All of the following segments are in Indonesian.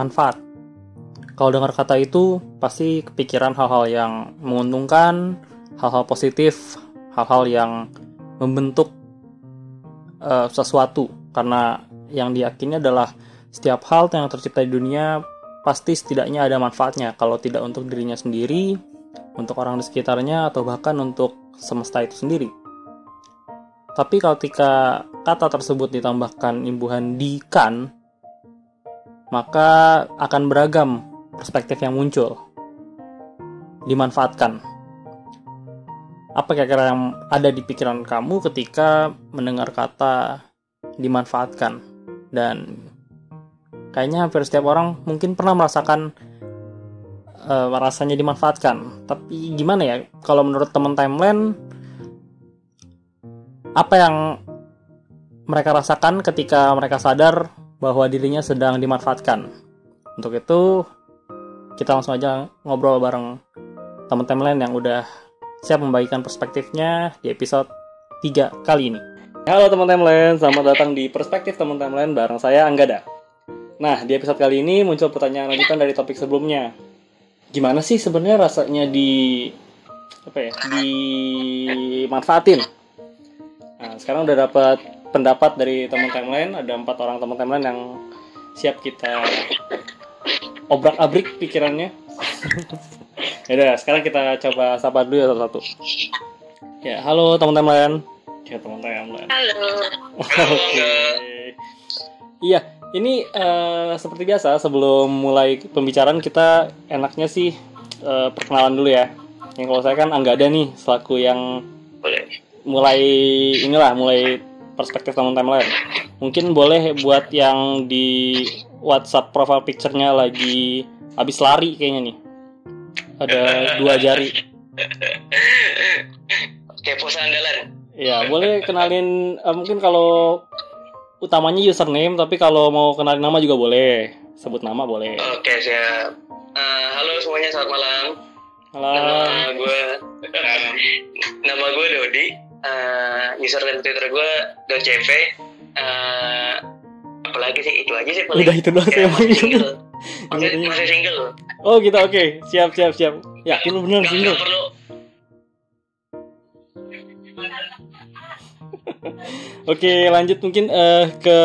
manfaat. Kalau dengar kata itu, pasti kepikiran hal-hal yang menguntungkan, hal-hal positif, hal-hal yang membentuk uh, sesuatu. Karena yang diyakini adalah setiap hal yang tercipta di dunia pasti setidaknya ada manfaatnya. Kalau tidak untuk dirinya sendiri, untuk orang di sekitarnya, atau bahkan untuk semesta itu sendiri. Tapi ketika kata tersebut ditambahkan imbuhan di kan, maka akan beragam perspektif yang muncul. Dimanfaatkan. Apa kira-kira yang ada di pikiran kamu ketika mendengar kata dimanfaatkan? Dan kayaknya hampir setiap orang mungkin pernah merasakan uh, rasanya dimanfaatkan. Tapi gimana ya? Kalau menurut teman timeline, apa yang mereka rasakan ketika mereka sadar bahwa dirinya sedang dimanfaatkan. Untuk itu, kita langsung aja ngobrol bareng teman-teman lain yang udah siap membagikan perspektifnya di episode 3 kali ini. Halo teman-teman lain, selamat datang di Perspektif teman-teman lain bareng saya Anggada. Nah, di episode kali ini muncul pertanyaan lanjutan dari topik sebelumnya. Gimana sih sebenarnya rasanya di apa ya? dimanfaatin Nah, sekarang udah dapat pendapat dari teman timeline, ada empat orang teman timeline yang siap kita obrak-abrik pikirannya. ya udah, sekarang kita coba sapa dulu ya satu-satu. Ya, halo teman timeline. Ya, teman timeline. Halo. Oke. Okay. Iya, ini uh, seperti biasa sebelum mulai pembicaraan kita enaknya sih uh, perkenalan dulu ya. Yang kalau saya kan nggak ada nih selaku yang mulai inilah mulai perspektif teman timeline mungkin boleh buat yang di WhatsApp profile picture-nya lagi habis lari kayaknya nih ada dua jari Oke, pose andalan. ya boleh kenalin uh, mungkin kalau utamanya username tapi kalau mau kenalin nama juga boleh sebut nama boleh Oke, siap. Uh, halo semuanya, selamat malam. halo Nama gue nama gue Dodi. Uh, username Twitter gue .cv. Uh, apalagi sih itu aja sih paling. Udah itu doang sih Ya, emang. masih single. Masih, masih single. oh gitu oke siap siap siap yakin lu bener single perlu Oke, lanjut mungkin eh, ke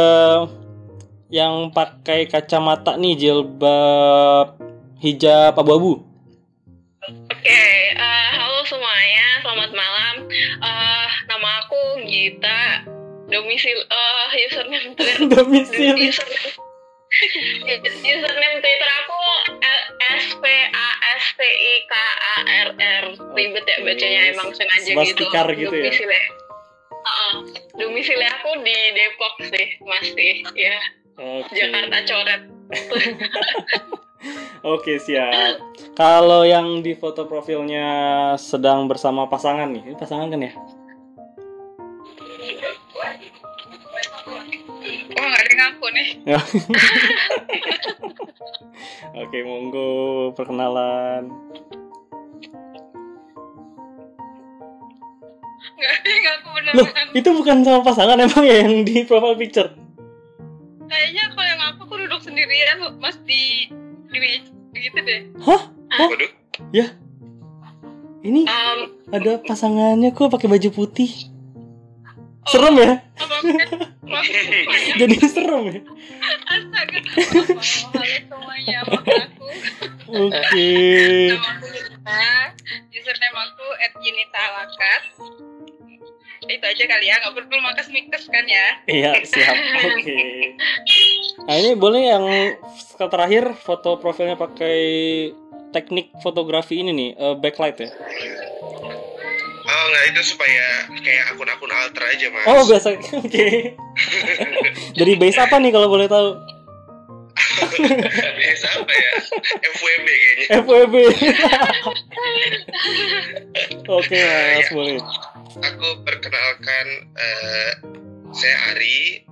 yang pakai kacamata nih jilbab hijab abu-abu. Oke, eh, halo semuanya, selamat malam. Eh, nama aku Gita, domisil, eh username Twitter, Domisili. username, username Twitter aku eh, S P A S T I K A R R. Ribet ya bacanya emang sengaja gitu. Gitu ya? Domisili. Heeh. domisili aku di Depok sih, masih ya Oke. Jakarta coret. Oke, siap. Kalau yang di foto profilnya sedang bersama pasangan nih. Ini pasangan kan ya? Oh nggak ada yang ngaku nih. Ya. Oke, monggo perkenalan. Nggak ada yang ngaku Loh, beneran. itu bukan sama pasangan emang ya yang di profile picture? Kayaknya kalau yang aku aku duduk sendirian mas di di gitu deh. Hah? Waduh. Ini Um, ada pasangannya kok pakai baju putih. Serem ya? apa Jadi serem ya? Astaga. Semuanya? Oke. Aku. Username aku @yunitalakat. Itu aja kali ya, nggak perlu makas mikes kan ya? Iya, siap. Oke. Nah, ini boleh yang terakhir foto profilnya pakai teknik fotografi ini nih, eh, backlight ya. Oh enggak itu supaya kayak akun-akun alter aja mas. Oh, biasa. Oke. Dari base apa nih kalau boleh tahu? Biasa apa ya? FWB kayaknya. FWB. Oke, Mas, boleh. Aku perkenalkan eh, saya Ari.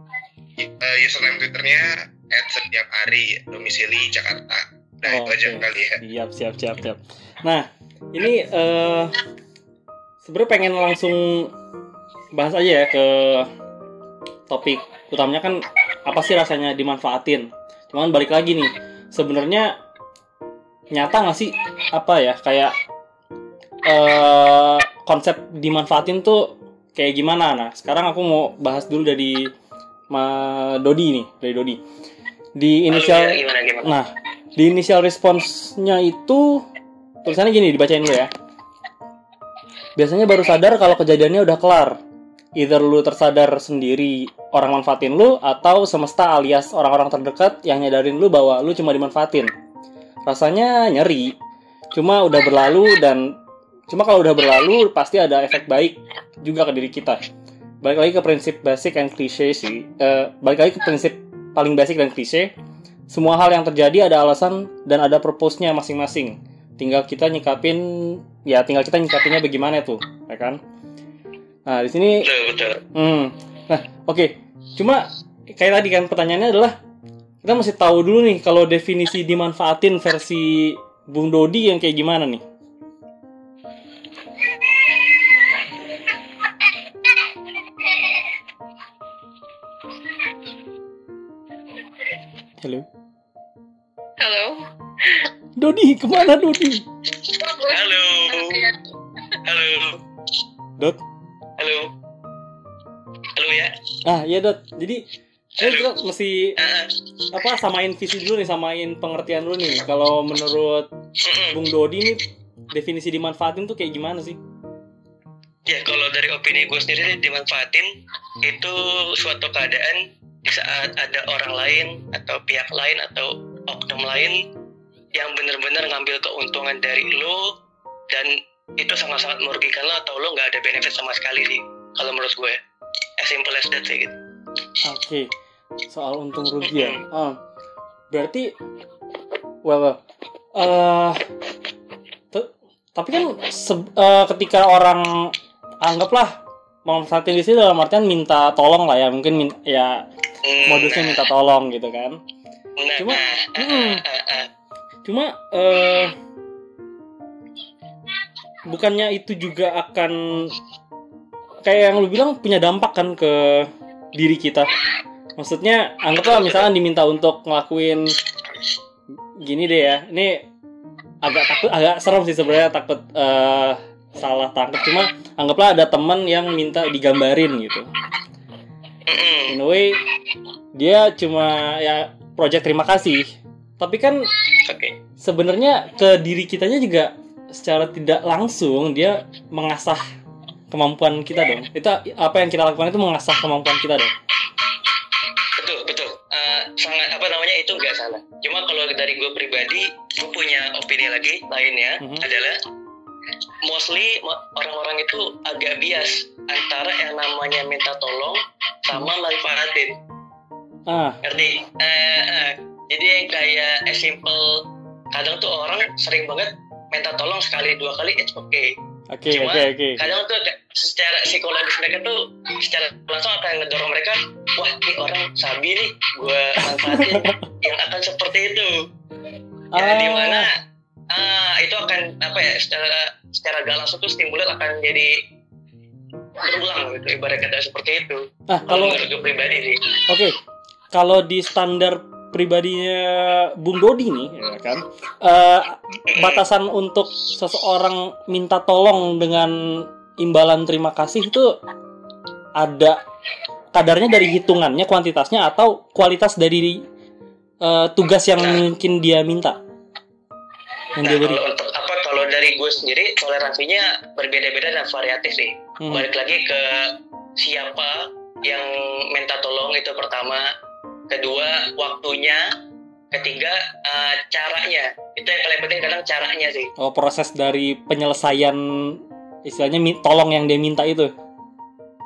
Eh, username twitternya setiap Ari domisili Jakarta. Nah itu aja Oke. kali ya. Siap, siap, siap, siap. Nah, ini eh sebenarnya pengen langsung bahas aja ya ke topik utamanya kan apa sih rasanya dimanfaatin. Cuman balik lagi nih, sebenarnya nyata nggak sih apa ya kayak eh konsep dimanfaatin tuh kayak gimana? Nah, sekarang aku mau bahas dulu dari Ma Dodi nih, dari Dodi. Di inisial gimana gimana Nah, di initial response-nya itu tulisannya gini, dibacain dulu ya. Biasanya baru sadar kalau kejadiannya udah kelar. Either lu tersadar sendiri orang manfaatin lu atau semesta alias orang-orang terdekat yang nyadarin lu bahwa lu cuma dimanfaatin. Rasanya nyeri. Cuma udah berlalu dan cuma kalau udah berlalu pasti ada efek baik juga ke diri kita. Balik lagi ke prinsip basic and cliche sih. Eh, balik lagi ke prinsip paling basic dan klise semua hal yang terjadi ada alasan dan ada purpose-nya masing-masing. Tinggal kita nyikapin, ya tinggal kita nyikapinnya bagaimana tuh, ya kan? Nah, di sini, betul betul hmm, nah, oke. Cuma kayak tadi kan pertanyaannya adalah kita mesti tahu dulu nih kalau definisi dimanfaatin versi Bung Dodi yang kayak gimana nih? Halo, Halo. Dodi ke mana Dodi? Halo halo Dot, halo halo ya Ah, iya Dot. Jadi ini kita mesti Ah, apa samain visi dulu nih, samain pengertian dulu nih. Kalau menurut. Bung Dodi nih definisi dimanfaatin tuh kayak gimana sih? Ya kalau dari opini gue sendiri dimanfaatin itu suatu keadaan di saat ada orang lain atau pihak lain atau oknum lain yang benar-benar ngambil keuntungan dari lo dan itu sangat-sangat merugikan lo atau lo nggak ada benefit sama sekali sih kalau menurut gue as simple as that sih gitu. Oke, soal untung rugi ya. Ah, berarti, well, well. eh, te- tapi kan eh, ketika orang anggaplah memanfaatin di sini dalam artian minta tolong lah ya, mungkin min- ya Hmm, modusnya minta tolong gitu kan. nah, cuma- nah, ah, mm. Cuma eh bukannya itu juga akan kayak yang lu bilang punya dampak kan ke diri kita. Maksudnya anggaplah misalnya diminta untuk ngelakuin gini deh ya. Ini agak takut agak serem sih sebenarnya takut eh, salah tangkap cuma anggaplah ada teman yang minta digambarin gitu. In a way dia cuma ya project terima kasih. Tapi kan Oke. sebenarnya ke diri kitanya juga secara tidak langsung dia mengasah kemampuan kita dong. Itu apa yang kita lakukan itu mengasah kemampuan kita dong. betul betul Eh, sangat apa namanya itu nggak salah cuma kalau dari gue pribadi gue punya opini lagi lainnya Mhm. adalah mostly mo- orang-orang itu agak bias antara yang namanya minta tolong sama manfaatin Ah, ngerti Eh, eh, jadi yang kayak as simple kadang tuh orang sering banget minta tolong sekali dua kali it's okay oke oke Cuma, oke. kadang tuh secara psikologis mereka tuh secara langsung akan ngedorong mereka wah ini orang sabi nih gue manfaatin yang akan seperti itu ya di mana ah itu akan apa ya secara secara gak langsung tuh stimulan akan jadi berulang gitu ibarat kata seperti itu Ah, kalau menurut gue pribadi sih oke. Kalau di standar pribadinya Bung Dodi nih, ya kan, eh, batasan untuk seseorang minta tolong dengan imbalan terima kasih itu ada kadarnya dari hitungannya, kuantitasnya atau kualitas dari eh, tugas yang Nah. mungkin dia minta yang nah dia beri. kalau untuk apa kalau dari gue sendiri toleransinya berbeda-beda dan variatif sih Hmm. balik lagi ke siapa yang minta tolong itu pertama kedua waktunya. Ketiga eh, caranya. Itu yang paling penting kadang caranya sih. Oh, proses dari penyelesaian istilahnya tolong yang dia minta itu.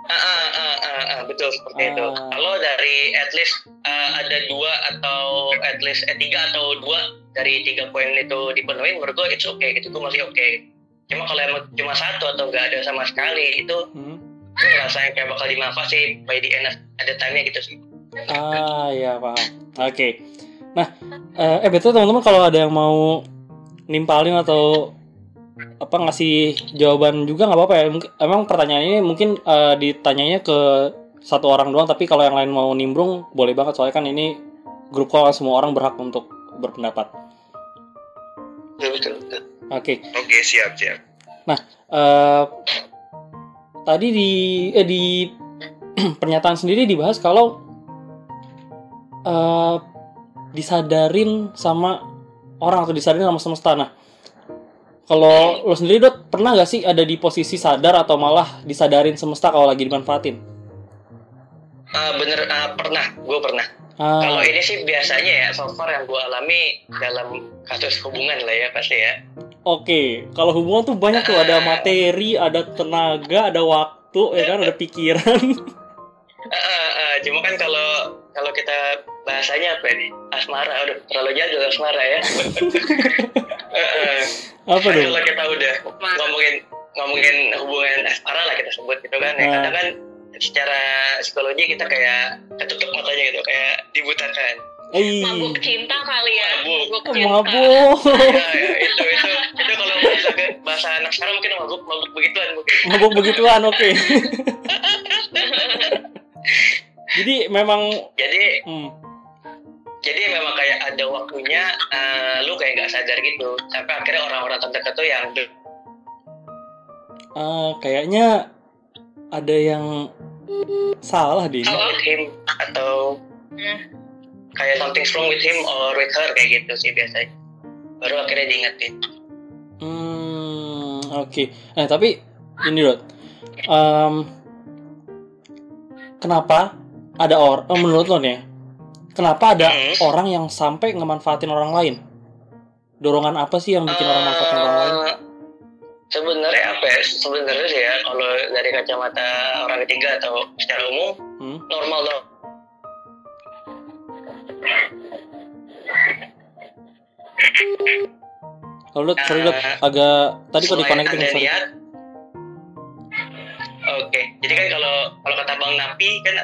ah, ah, ah, ah, ah, betul seperti Ah. itu kalau dari at least eh, ada dua atau at least eh, tiga atau dua dari tiga poin itu dipenuhi menurut gue it's okay. Itu gue masih oke cuma kalau emang cuma satu atau nggak ada sama sekali itu Hmm. gue ngerasain kayak bakal dimanfaat sih by the end of- ada time-nya gitu sih Ah, ya paham. Oke. Nah, eh, eh betul teman-teman kalau ada yang mau nimpalin atau apa ngasih jawaban juga nggak apa-apa ya. Mungkin- Emang pertanyaan ini mungkin eh, ditanyanya ke satu orang doang, tapi kalau yang lain mau nimbrung boleh banget soalnya kan ini grup call semua orang berhak untuk berpendapat. betul betul, betul. Oke. Oke, siap, siap. eh, tadi di eh, di pernyataan sendiri dibahas kalau eh, disadarin sama orang atau disadarin sama semesta. Nah, kalau lo sendiri dot pernah gak sih ada di posisi sadar atau malah disadarin semesta kalau lagi dimanfaatin? Ah, bener ah, pernah gue pernah Ah, kalau ini sih biasanya ya so far yang gue alami dalam kasus hubungan lah ya pasti ya Oke, kalau hubungan tuh banyak tuh ada materi, ada tenaga, ada waktu, ya kan, ada pikiran. Ah, ah, ah, cuma kan kalau kalau kita bahasanya apa nih asmara udah terlalu jauh asmara ya. Apa dong? kalau kita udah ngomongin ngomongin hubungan asmara lah kita sebut gitu kan ya Ah. kadang kan secara psikologi kita kayak ketutup matanya gitu kayak dibutakan Eh, Mabuk cinta kali ya. Mabuk. cinta. mabuk. ya, ya, itu itu itu kalau bahasa bahasa anak sekarang mungkin mabuk mabuk begituan mungkin mabuk begituan oke jadi memang jadi hmm, jadi memang kayak ada waktunya eh, lu kayak nggak sadar gitu. Sampai akhirnya orang-orang terdekat tuh yang eh, kayaknya ada yang salah di him atau Hmm. kayak something wrong with him or with her kayak gitu sih biasanya. Baru akhirnya diingetin. Hmm oke. Eh tapi ini Dot Em, kenapa ada orang menurut lo nih ya, kenapa ada Hmm. orang yang sampai ngemanfaatin orang lain dorongan apa sih yang bikin orang manfaatin orang lain Eh, sebenarnya apa ya sebenarnya sih ya kalau dari kacamata orang ketiga atau secara umum Hmm? normal dong Kalau Dot, sorry Dot, agak tadi kok dikonekin ada sorry. niat oke jadi kan kalau kalau kata bang Napi kan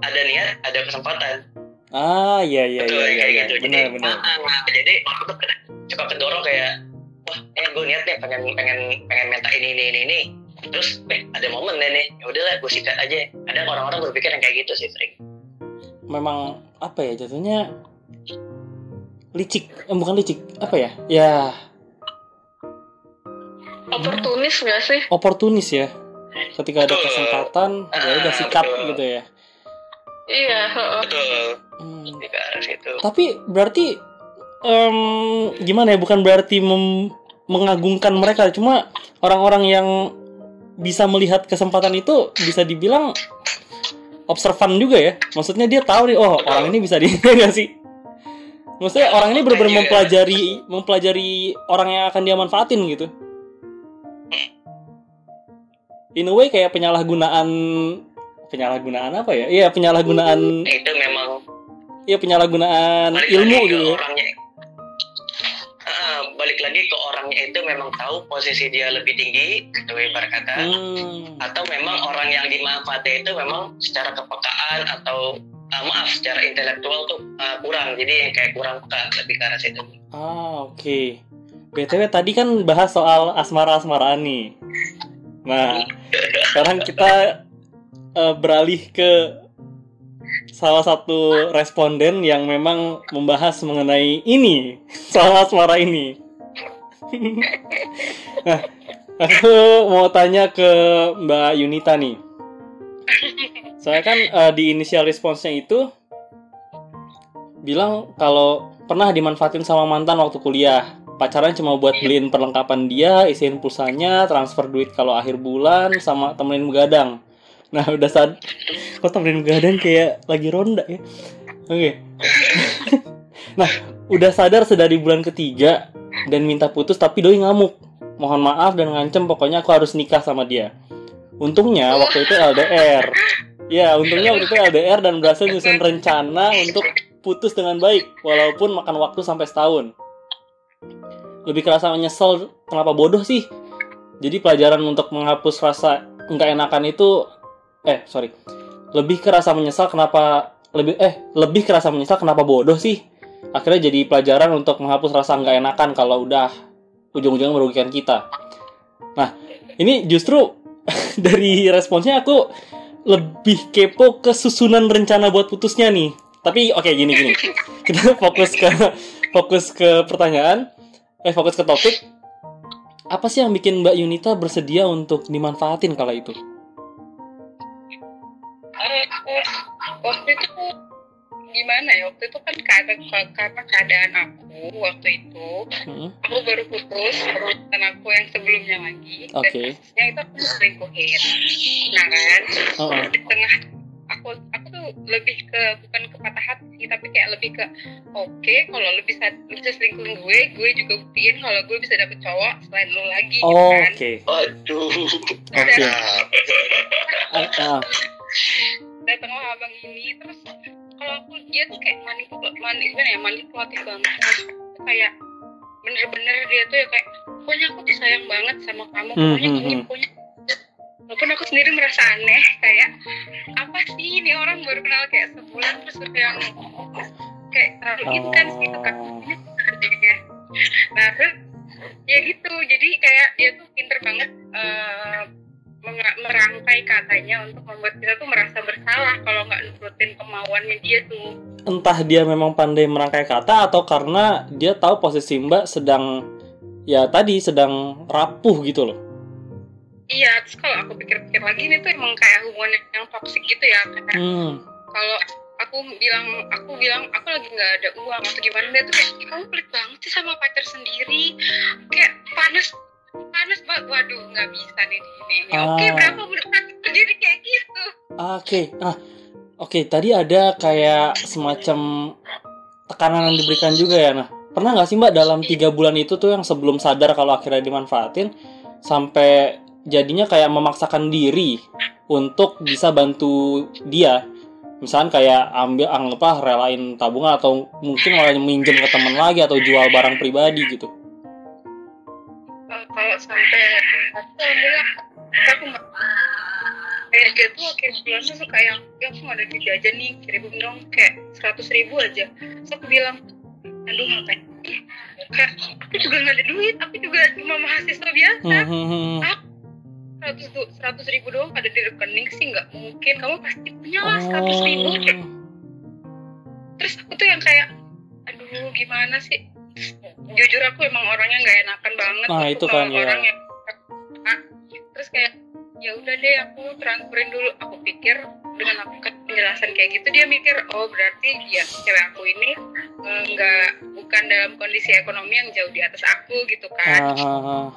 ada niat ada kesempatan Ah iya iya Betul, iya iya, kayak iya. gitu. benar jadi, benar. ah, ah, jadi orang tuh suka kedorong kayak, wah, eh gue niat nih pengen pengen pengen minta ini ini ini ini. Terus, eh ada momen nih nih, ya udahlah gue sikat aja. Ada orang-orang berpikir yang kayak gitu sih sering. Memang apa ya jatuhnya licik, eh, bukan licik, apa ya? Ya Oportunis gak sih? oportunis ya. Ketika ada Betul. kesempatan, ya udah Ah, sikat betul. gitu ya. Iya. heeh. Betul, Hmm. di ke arah situ. Tapi berarti em, gimana ya? Bukan berarti mem- mengagungkan mereka, cuma orang-orang yang bisa melihat kesempatan itu bisa dibilang observan juga ya. Maksudnya dia tahu nih, oh orang ini bisa di nggak sih? Maksudnya orang ini benar-benar Iya. mempelajari mempelajari orang yang akan dia manfaatin gitu. In a way kayak penyalahgunaan penyalahgunaan apa ya? Iya penyalahgunaan Itu memang iya penyalahgunaan balik ilmu gitu ya. orangnya. Ah, balik lagi ke orangnya itu memang tahu posisi dia lebih tinggi, gitu ibarat kata. Hmm. atau memang orang yang dimanfaatkan itu memang secara kepekaan atau ah, maaf secara intelektual tuh ah, kurang jadi yang kayak kurang peka lebih ke arah situ Ah, oke. BTW tadi kan bahas soal asmara-asmaraan nih. Nah, sekarang kita eh, beralih ke salah satu responden yang memang membahas mengenai ini, soal asmara ini. nah, aku mau tanya ke Mbak Yunita nih. Saya kan eh, di initial response-nya itu bilang kalau pernah dimanfaatin sama mantan waktu kuliah. Pacaran cuma buat beliin perlengkapan dia, isiin pulsanya, transfer duit kalau akhir bulan, sama temenin begadang. Nah, udah saat kok temenin begadang kayak lagi ronda ya. Oke. nah, udah sadar sedari bulan ketiga dan minta putus tapi doi ngamuk. Mohon maaf dan ngancem pokoknya aku harus nikah sama dia. Untungnya waktu itu LDR. Ya, untungnya waktu itu LDR dan berhasil nyusun rencana untuk putus dengan baik walaupun makan waktu sampai setahun. Lebih kerasa menyesal kenapa bodoh sih. Jadi pelajaran untuk menghapus rasa nggak enakan itu eh sorry. Lebih kerasa menyesal kenapa lebih eh lebih kerasa menyesal kenapa bodoh sih? Akhirnya jadi pelajaran untuk menghapus rasa nggak enakan kalau udah ujung-ujungnya merugikan kita. Nah ini justru dari responsnya aku lebih kepo ke susunan rencana buat putusnya nih. Tapi oke gini gini. Kita fokus ke fokus ke pertanyaan, eh fokus ke topik. Apa sih yang bikin Mbak Yunita bersedia untuk dimanfaatin kala itu? Eh, eh, waktu itu gimana ya waktu itu kan karena karena keadaan aku waktu itu Hmm, aku baru putus dan aku yang sebelumnya lagi Oke. dan itu aku diselingkuhin nah kan Oh, oh. di tengah aku aku lebih ke bukan ke patah hati tapi kayak lebih ke oke kalau lu bisa lu bisa selingkuhin gue gue juga buktiin kalau gue bisa dapet cowok selain lu lagi gitu Oh, kan Oke. Waduh. Oke. Ah. datanglah abang ini terus kalau aku dia tuh kayak manipulatif mani, gimana ya manipulatif banget kayak bener-bener dia tuh ya kayak pokoknya aku tuh sayang banget sama kamu pokoknya hmm, gini hmm. pokoknya walaupun aku sendiri merasa aneh kayak apa sih ini orang baru kenal kayak sebulan terus udah yang kayak terlalu intens gitu kan nah terus ya gitu. Jadi kayak dia tuh pinter banget eh, menga- merangkai katanya untuk membuat kita tuh merasa bersalah kalau nggak nurutin kemauannya dia tuh. Entah dia memang pandai merangkai kata atau karena dia tahu posisi Mbak sedang ya tadi sedang rapuh gitu loh. Iya terus kalau aku pikir-pikir lagi ini tuh emang kayak hubungan yang toksik gitu ya kayak Hmm. kalau aku bilang aku bilang aku lagi nggak ada uang atau gimana dia tuh kayak "Ih, kamu pelit banget sih sama pacar sendiri kayak panas panas banget waduh nggak bisa nih di ini ini oke Ah. berapa udah sendiri kayak gitu Oke. Ah. Oke, tadi ada kayak semacam tekanan yang diberikan juga ya. Nah, pernah nggak sih Mbak dalam tiga bulan itu tuh yang sebelum sadar kalau akhirnya dimanfaatin sampai jadinya kayak memaksakan diri untuk bisa bantu dia. Misalkan kayak ambil anggaplah relain tabungan atau mungkin malah minjem ke teman lagi atau jual barang pribadi gitu. Eh, kalau sampai aku alhamdulillah aku nggak kayak dia tuh akhir bulan tuh suka yang ya aku nggak ada duit jajan nih kirim dong kayak seratus ribu aja. Terus aku bilang aduh ngapain? Kayak aku juga nggak ada duit aku juga cuma mahasiswa biasa. Hmm, hmm, hmm. Seratus seratus ribu doang ada di rekening sih nggak mungkin kamu pasti punya lah seratus ribu Oh. Kayak, terus aku tuh yang kayak aduh gimana sih jujur aku emang orangnya nggak enakan banget Nah, Aku itu kan, ya. orang yang terus kayak ya udah deh aku transferin dulu aku pikir dengan aku penjelasan kayak gitu dia mikir oh berarti ya cewek aku ini eh, nggak bukan dalam kondisi ekonomi yang jauh di atas aku gitu kan ah.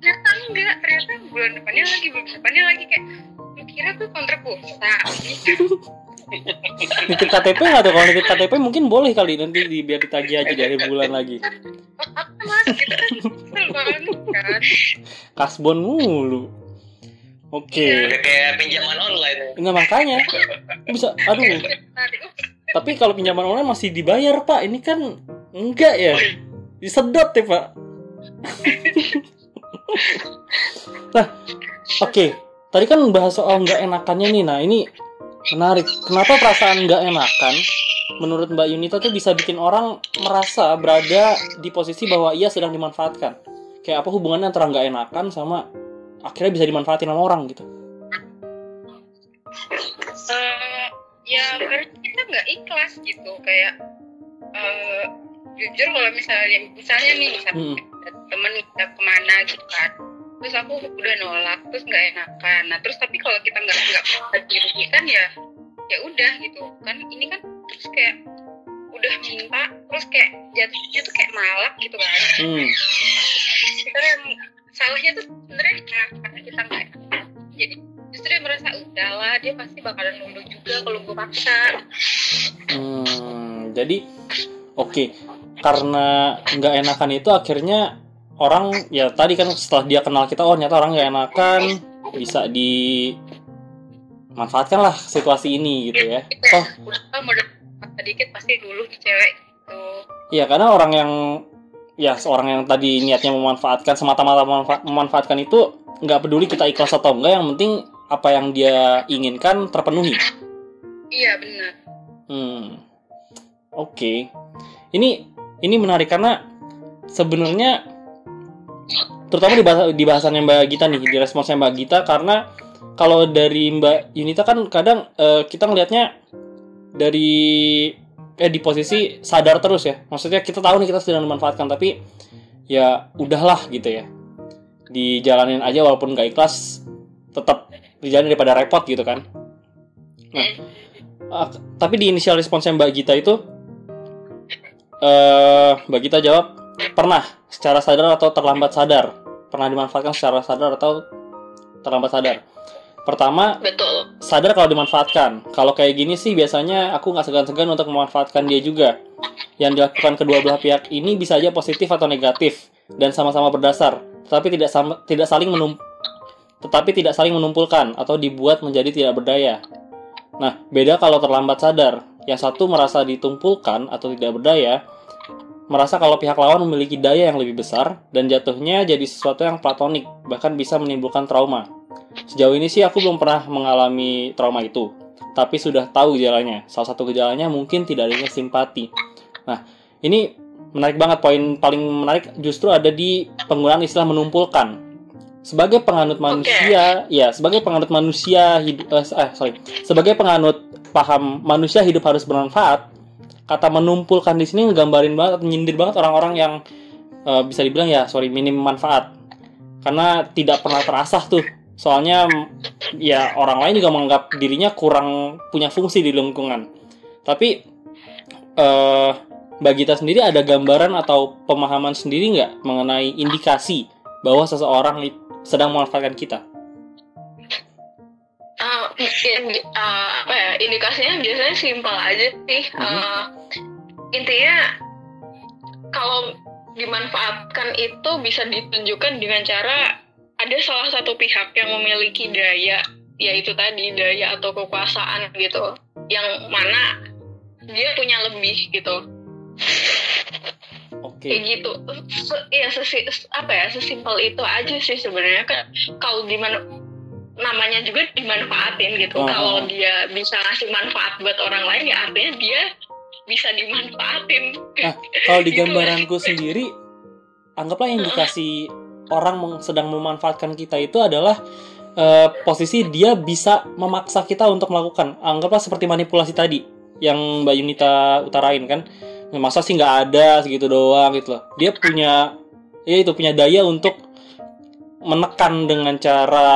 Ternyata enggak ternyata bulan depannya lagi bulan depannya lagi kayak lu kira tuh kontrak pulsa nitip KTP nggak tuh? Kalau nitip KTP mungkin boleh kali nanti di, biar ditagih aja di akhir bulan lagi. Apa mas gitu kan kan. Kasbon mulu. Oke. Udah kayak pinjaman online. nggak makanya. Bisa aduh. Tadi, uh, tapi kalau pinjaman online masih dibayar pak. Ini kan enggak ya? Disedot ya pak nah oke. Tadi kan bahas soal nggak enakannya nih. Nah ini menarik. Kenapa perasaan nggak enakan? Menurut Mbak Yunita tuh bisa bikin orang merasa berada di posisi bahwa ia sedang dimanfaatkan. Kayak apa hubungannya antara nggak enakan sama akhirnya bisa dimanfaatin sama orang gitu? Eh, ya karena kita nggak ikhlas gitu. Kayak eh, jujur kalau misalnya misalnya nih misalnya Hmm. Temen kita ke mana gitu kan. Terus aku udah nolak terus nggak enakan. Nah terus tapi kalau kita nggak nggak dirugikan ya ya udah gitu. Kan ini kan terus kayak udah minta terus kayak jatuhnya tuh kayak malak gitu kan. Hmm. kita yang salahnya tuh sebenarnya kita karena kita nggak jadi justru dia merasa udahlah dia pasti bakalan nunduk juga kalau gue paksa. Hmm, jadi oke karena nggak enakan itu akhirnya orang ya tadi kan setelah dia kenal kita oh ternyata orang nggak enakan bisa dimanfaatkan lah situasi ini gitu ya. Kita oh. sedikit pasti dulu di cewek gitu. Iya karena orang yang ya seorang yang tadi niatnya memanfaatkan semata-mata memanfa- memanfaatkan itu nggak peduli kita ikhlas atau enggak yang penting apa yang dia inginkan terpenuhi. Iya benar. Hmm. Oke. Ini ini menarik karena sebenarnya terutama di bahasa di bahasannya Mbak Gita nih, di responsnya Mbak Gita karena kalau dari Mbak Yunita kan kadang eh, kita ngelihatnya dari eh di posisi sadar terus ya. Maksudnya kita tahu nih kita sedang dimanfaatkan tapi ya udahlah gitu ya. Dijalanin aja walaupun gak ikhlas tetap dijalanin daripada repot gitu kan. Nah uh, tapi di initial response mbak Gita itu eh mbak Gita jawab pernah secara sadar atau terlambat sadar pernah dimanfaatkan secara sadar atau terlambat sadar pertama betul sadar kalau dimanfaatkan. Kalau kayak gini sih biasanya aku nggak segan-segan untuk memanfaatkan dia juga. Yang dilakukan kedua belah pihak ini bisa aja positif atau negatif dan sama-sama berdasar, tetapi tidak sama, tidak saling menum tetapi tidak saling menumpulkan atau dibuat menjadi tidak berdaya. Nah, beda kalau terlambat sadar. Yang satu merasa ditumpulkan atau tidak berdaya, merasa kalau pihak lawan memiliki daya yang lebih besar dan jatuhnya jadi sesuatu yang platonik, bahkan bisa menimbulkan trauma. Sejauh ini sih aku belum pernah mengalami trauma itu, tapi sudah tahu gejalanya. Salah satu gejalanya mungkin tidak adanya simpati. Nah, ini menarik banget poin paling menarik justru ada di penggunaan istilah menumpulkan. Sebagai penganut manusia, ya sebagai penganut manusia hidup, eh, eh, sorry, sebagai penganut paham manusia hidup harus bermanfaat, kata menumpulkan di sini ngegambarin banget, menyindir banget orang-orang yang eh, bisa dibilang ya sorry minim manfaat, karena tidak pernah terasah tuh. Soalnya ya orang lain juga menganggap dirinya kurang punya fungsi di lingkungan. Tapi eh, Mbak Gita sendiri ada gambaran atau pemahaman sendiri nggak mengenai indikasi bahwa seseorang sedang memanfaatkan kita? Ah, in- ah, apa ya indikasinya biasanya simpel aja sih. Mhm. Ah, intinya kalau dimanfaatkan itu bisa ditunjukkan dengan cara ada salah satu pihak yang memiliki daya yaitu tadi daya atau kekuasaan gitu yang mana dia punya lebih gitu oke kayak gitu Se- ya sesi, apa ya sesimpel itu aja sih sebenarnya kan kalau di mana namanya juga dimanfaatin gitu Oh. kalau dia bisa ngasih manfaat buat orang lain ya artinya dia bisa dimanfaatin Nah, kalau di Gitu. gambaranku sendiri, anggaplah indikasi orang meng- sedang memanfaatkan kita itu adalah eh, posisi dia bisa memaksa kita untuk melakukan. Anggaplah seperti manipulasi tadi yang Mbak Yunita utarain kan. Masa sih nggak ada segitu doang gitu loh. Dia punya, ya itu punya daya untuk menekan dengan cara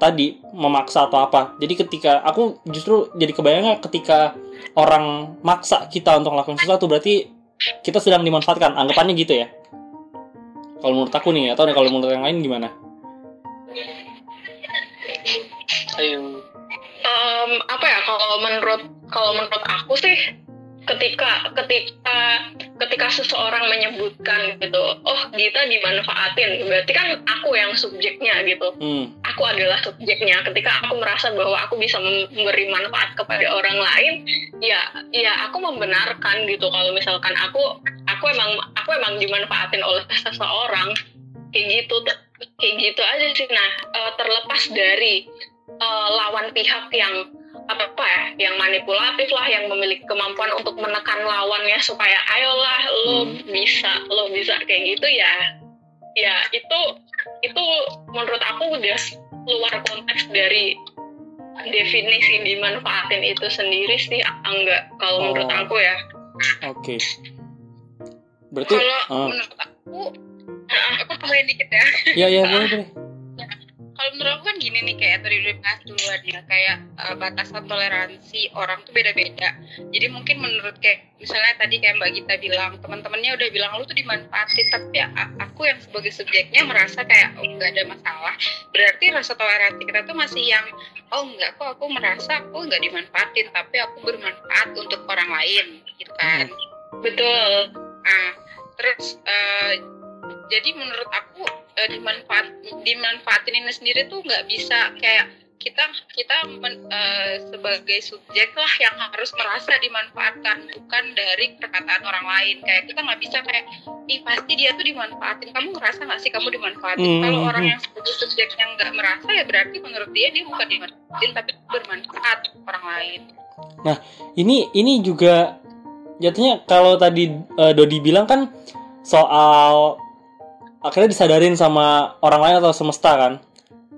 tadi memaksa atau apa. Jadi ketika aku justru jadi kebayangnya ketika orang maksa kita untuk melakukan sesuatu berarti kita sedang dimanfaatkan anggapannya gitu ya kalau menurut aku nih atau kalau menurut yang lain gimana Ayo. Em, apa ya kalau menurut kalau menurut aku sih ketika ketika ketika seseorang menyebutkan gitu oh kita dimanfaatin berarti kan aku yang subjeknya gitu. Hmm. Aku adalah subjeknya. Ketika aku merasa bahwa aku bisa memberi manfaat kepada orang lain ya ya aku membenarkan gitu. Kalau misalkan aku aku emang aku emang dimanfaatin oleh seseorang kayak gitu kayak gitu aja sih. Nah eh, terlepas dari eh, lawan pihak yang apa apa ya yang manipulatif lah yang memiliki kemampuan untuk menekan lawannya supaya ayolah lo Hmm. bisa lo bisa kayak gitu ya. Ya itu itu menurut aku udah luar konteks dari definisi dimanfaatin itu sendiri sih enggak kalau Oh. menurut aku ya. Oke. Berarti kalau ah, menurut aku aku tambahin dikit ya. Ya ya boleh boleh kalau menurut aku kan gini nih kayak tadi udah bahas duluan ya kayak uh, batasan toleransi orang tuh beda-beda. Jadi mungkin menurut kayak misalnya tadi kayak Mbak Gita bilang teman-temannya udah bilang lu tuh dimanfaatin. Tapi aku yang sebagai subjeknya merasa kayak oh nggak ada masalah. Berarti rasa toleransi kita tuh masih yang oh enggak kok aku merasa aku nggak dimanfaatin tapi aku bermanfaat untuk orang lain. Gitu kan. Betul. Nah terus uh, jadi menurut aku eh, dimanfaat dimanfaatin ini sendiri tuh nggak bisa kayak kita kita men- eh, sebagai subjek lah yang harus merasa dimanfaatkan bukan dari perkataan orang lain. Kayak kita nggak bisa kayak ih pasti dia tuh dimanfaatin. Kamu ngerasa nggak sih kamu dimanfaatin? Hmm, kalau hmm, orang hmm. yang sebagai subjek yang nggak merasa ya berarti menurut dia dia bukan dimanfaatin tapi bermanfaat orang lain. Ini ini juga jatuhnya kalau tadi eh, Dodi bilang kan soal akhirnya disadarin sama orang lain atau semesta kan?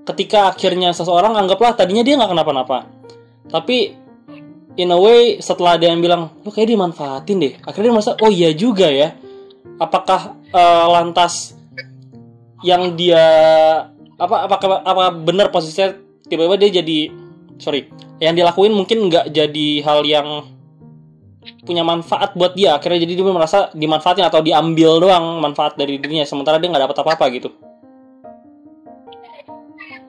Ketika akhirnya seseorang anggaplah tadinya dia nggak kenapa-napa. Tapi in a way setelah dia yang bilang lu kayak dimanfaatin deh. Akhirnya dia merasa oh iya juga ya. Apakah eh, lantas yang dia apa apakah apa benar posisinya tiba-tiba dia jadi sorry yang dilakuin mungkin nggak jadi hal yang punya manfaat buat dia akhirnya jadi dia merasa dimanfaatin atau diambil doang manfaat dari dirinya sementara dia nggak dapat apa-apa gitu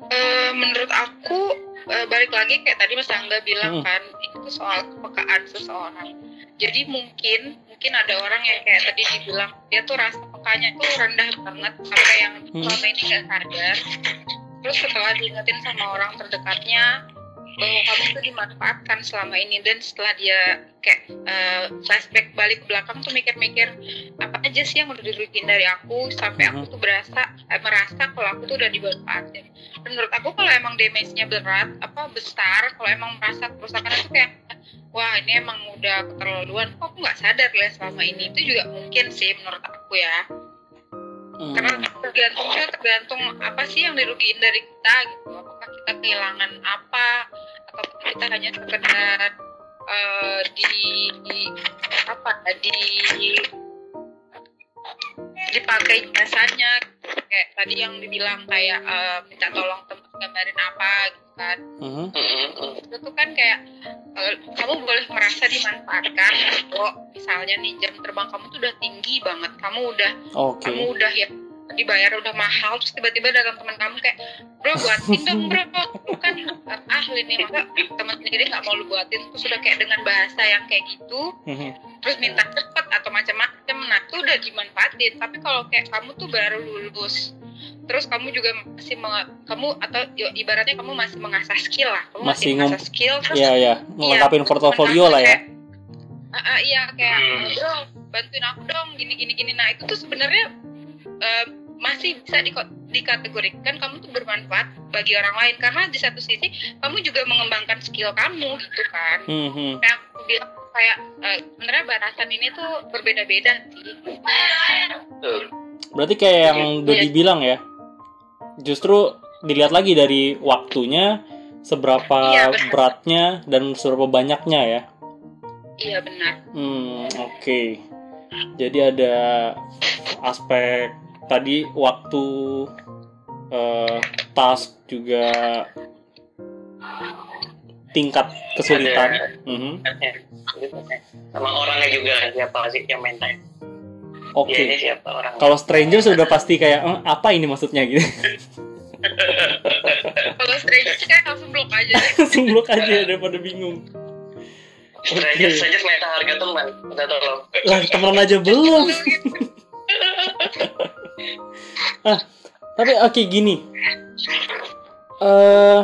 Eh, menurut aku eh, balik lagi kayak tadi Mas Angga bilang Hmm. kan itu soal kepekaan seseorang. Jadi mungkin mungkin ada orang yang kayak tadi dibilang dia tuh rasa pekanya tuh rendah banget sampai yang Hmm. selama ini nggak sadar. Terus setelah diingetin sama orang terdekatnya bahwa kamu tuh dimanfaatkan selama ini dan setelah dia kayak eh, flashback balik ke belakang tuh mikir-mikir apa aja sih yang udah dirugiin dari aku? Sampai aku Mhm. tuh berasa eh, merasa kalau aku tuh udah dimanfaatin. Dan menurut aku kalau emang damage-nya berat apa besar kalau emang merasa kerusakan itu kayak wah ini emang udah keterlaluan kok aku nggak sadar ya selama ini. Itu juga mungkin sih menurut aku ya Hmm. karena tergantung juga tergantung apa sih yang dirugiin dari kita gitu. Apakah kita kehilangan apa atau kita hanya sekedar eh, di, di apa di dipakai jasanya kayak tadi yang dibilang kayak eh, minta tolong teman gambarin apa gitu kan Mhm. itu tuh kan kayak eh, kamu boleh merasa dimanfaatkan kalau misalnya nih jam terbang kamu tuh udah tinggi banget kamu udah oke kamu udah ya dibayar udah mahal terus tiba-tiba datang teman kamu kayak bro buatin dong bro. Lu kan eh, ahli nih masa teman sendiri nggak mau lu buatin. Terus udah kayak dengan bahasa yang kayak gitu Mhm. terus minta cepet atau macam-macam. Nah itu udah dimanfaatin tapi kalau kayak kamu tuh baru lulus terus kamu juga masih kamu atau yo, ibaratnya kamu masih mengasah skill lah. Kamu masih, Masih mengasah skill terus Iya ya, melengkapi portofolio lah ya. kayak, Ah, ah, iya kayak Hmm. bro bantuin aku dong gini gini gini. Nah itu tuh sebenarnya eh, masih bisa diko- dikategorikan kamu tuh bermanfaat bagi orang lain karena di satu sisi kamu juga mengembangkan skill kamu gitu kan Mhm. kayak aku bilang kayak eh, sebenarnya batasan ini tuh berbeda-beda sih. Berarti kayak yang udah Iya. dibilang ya. Justru dilihat lagi dari waktunya, seberapa benar. beratnya dan seberapa banyaknya ya. iya benar Hmm, oke. Jadi ada aspek tadi waktu eh, task juga tingkat kesulitan. Mhm. sama orangnya juga siapa sih yang main time Oke. Siapa orang Kalau stranger sudah pasti kayak "Eh, apa ini maksudnya gitu. kalau stranger sih kayak langsung blok aja. Langsung blok aja daripada bingung. Stranger Oke. saja minta harga teman minta tolong Lah temenan aja belum. ah, tapi oke gini. Eh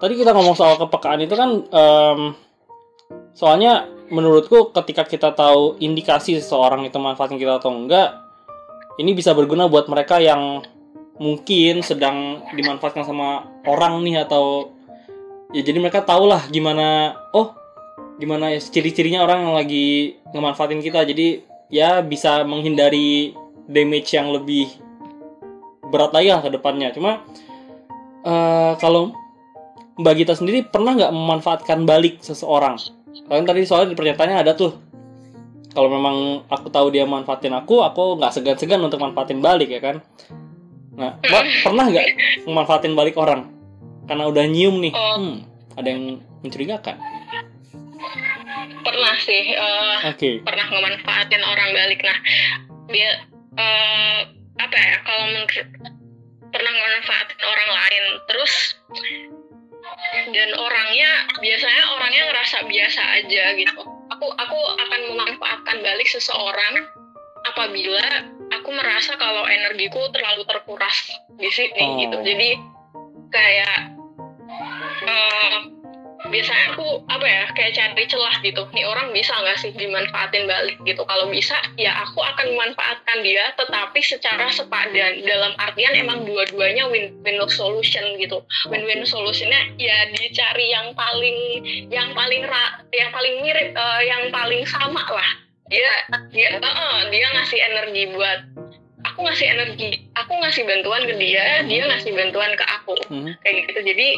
tadi kita ngomong soal kepekaan itu kan em, soalnya menurutku ketika kita tahu indikasi seseorang itu manfaatin kita atau enggak, ini bisa berguna buat mereka yang mungkin sedang dimanfaatkan sama orang nih atau ya jadi mereka tahulah gimana oh gimana ya ciri-cirinya orang yang lagi ngemanfaatin kita jadi ya bisa menghindari damage yang lebih berat lagi lah ke depannya. Cuma eh, kalau Mbak Gita sendiri pernah nggak memanfaatkan balik seseorang? Kalian tadi soalnya di pernyataannya ada tuh. Kalau memang aku tahu dia manfaatin aku aku nggak segan-segan untuk manfaatin balik ya kan? Nah Mbak pernah nggak memanfaatin balik orang? Karena udah nyium nih. Oh. hmm, ada yang mencurigakan? Pernah sih eh, oke. pernah ngemanfaatin orang balik. Nah dia eh, apa ya kalau menurut pernah ngemanfaatin orang lain terus dan orangnya biasanya orangnya ngerasa biasa aja gitu aku aku akan memanfaatkan balik seseorang apabila aku merasa kalau energiku terlalu terkuras di sini Oh. gitu jadi kayak eh, biasanya aku apa ya kayak cari celah gitu. Nih orang bisa nggak sih dimanfaatin balik gitu? Kalau bisa ya aku akan memanfaatkan dia tetapi secara sepadan. Dalam artian emang dua-duanya win-win solution gitu. Win-win solutionnya ya dicari yang paling yang paling ra, yang paling mirip eh, yang paling sama lah. Dia dia eh, dia ngasih energi buat aku ngasih energi aku ngasih bantuan ke dia dia ngasih bantuan ke aku. Mhm. kayak gitu. Jadi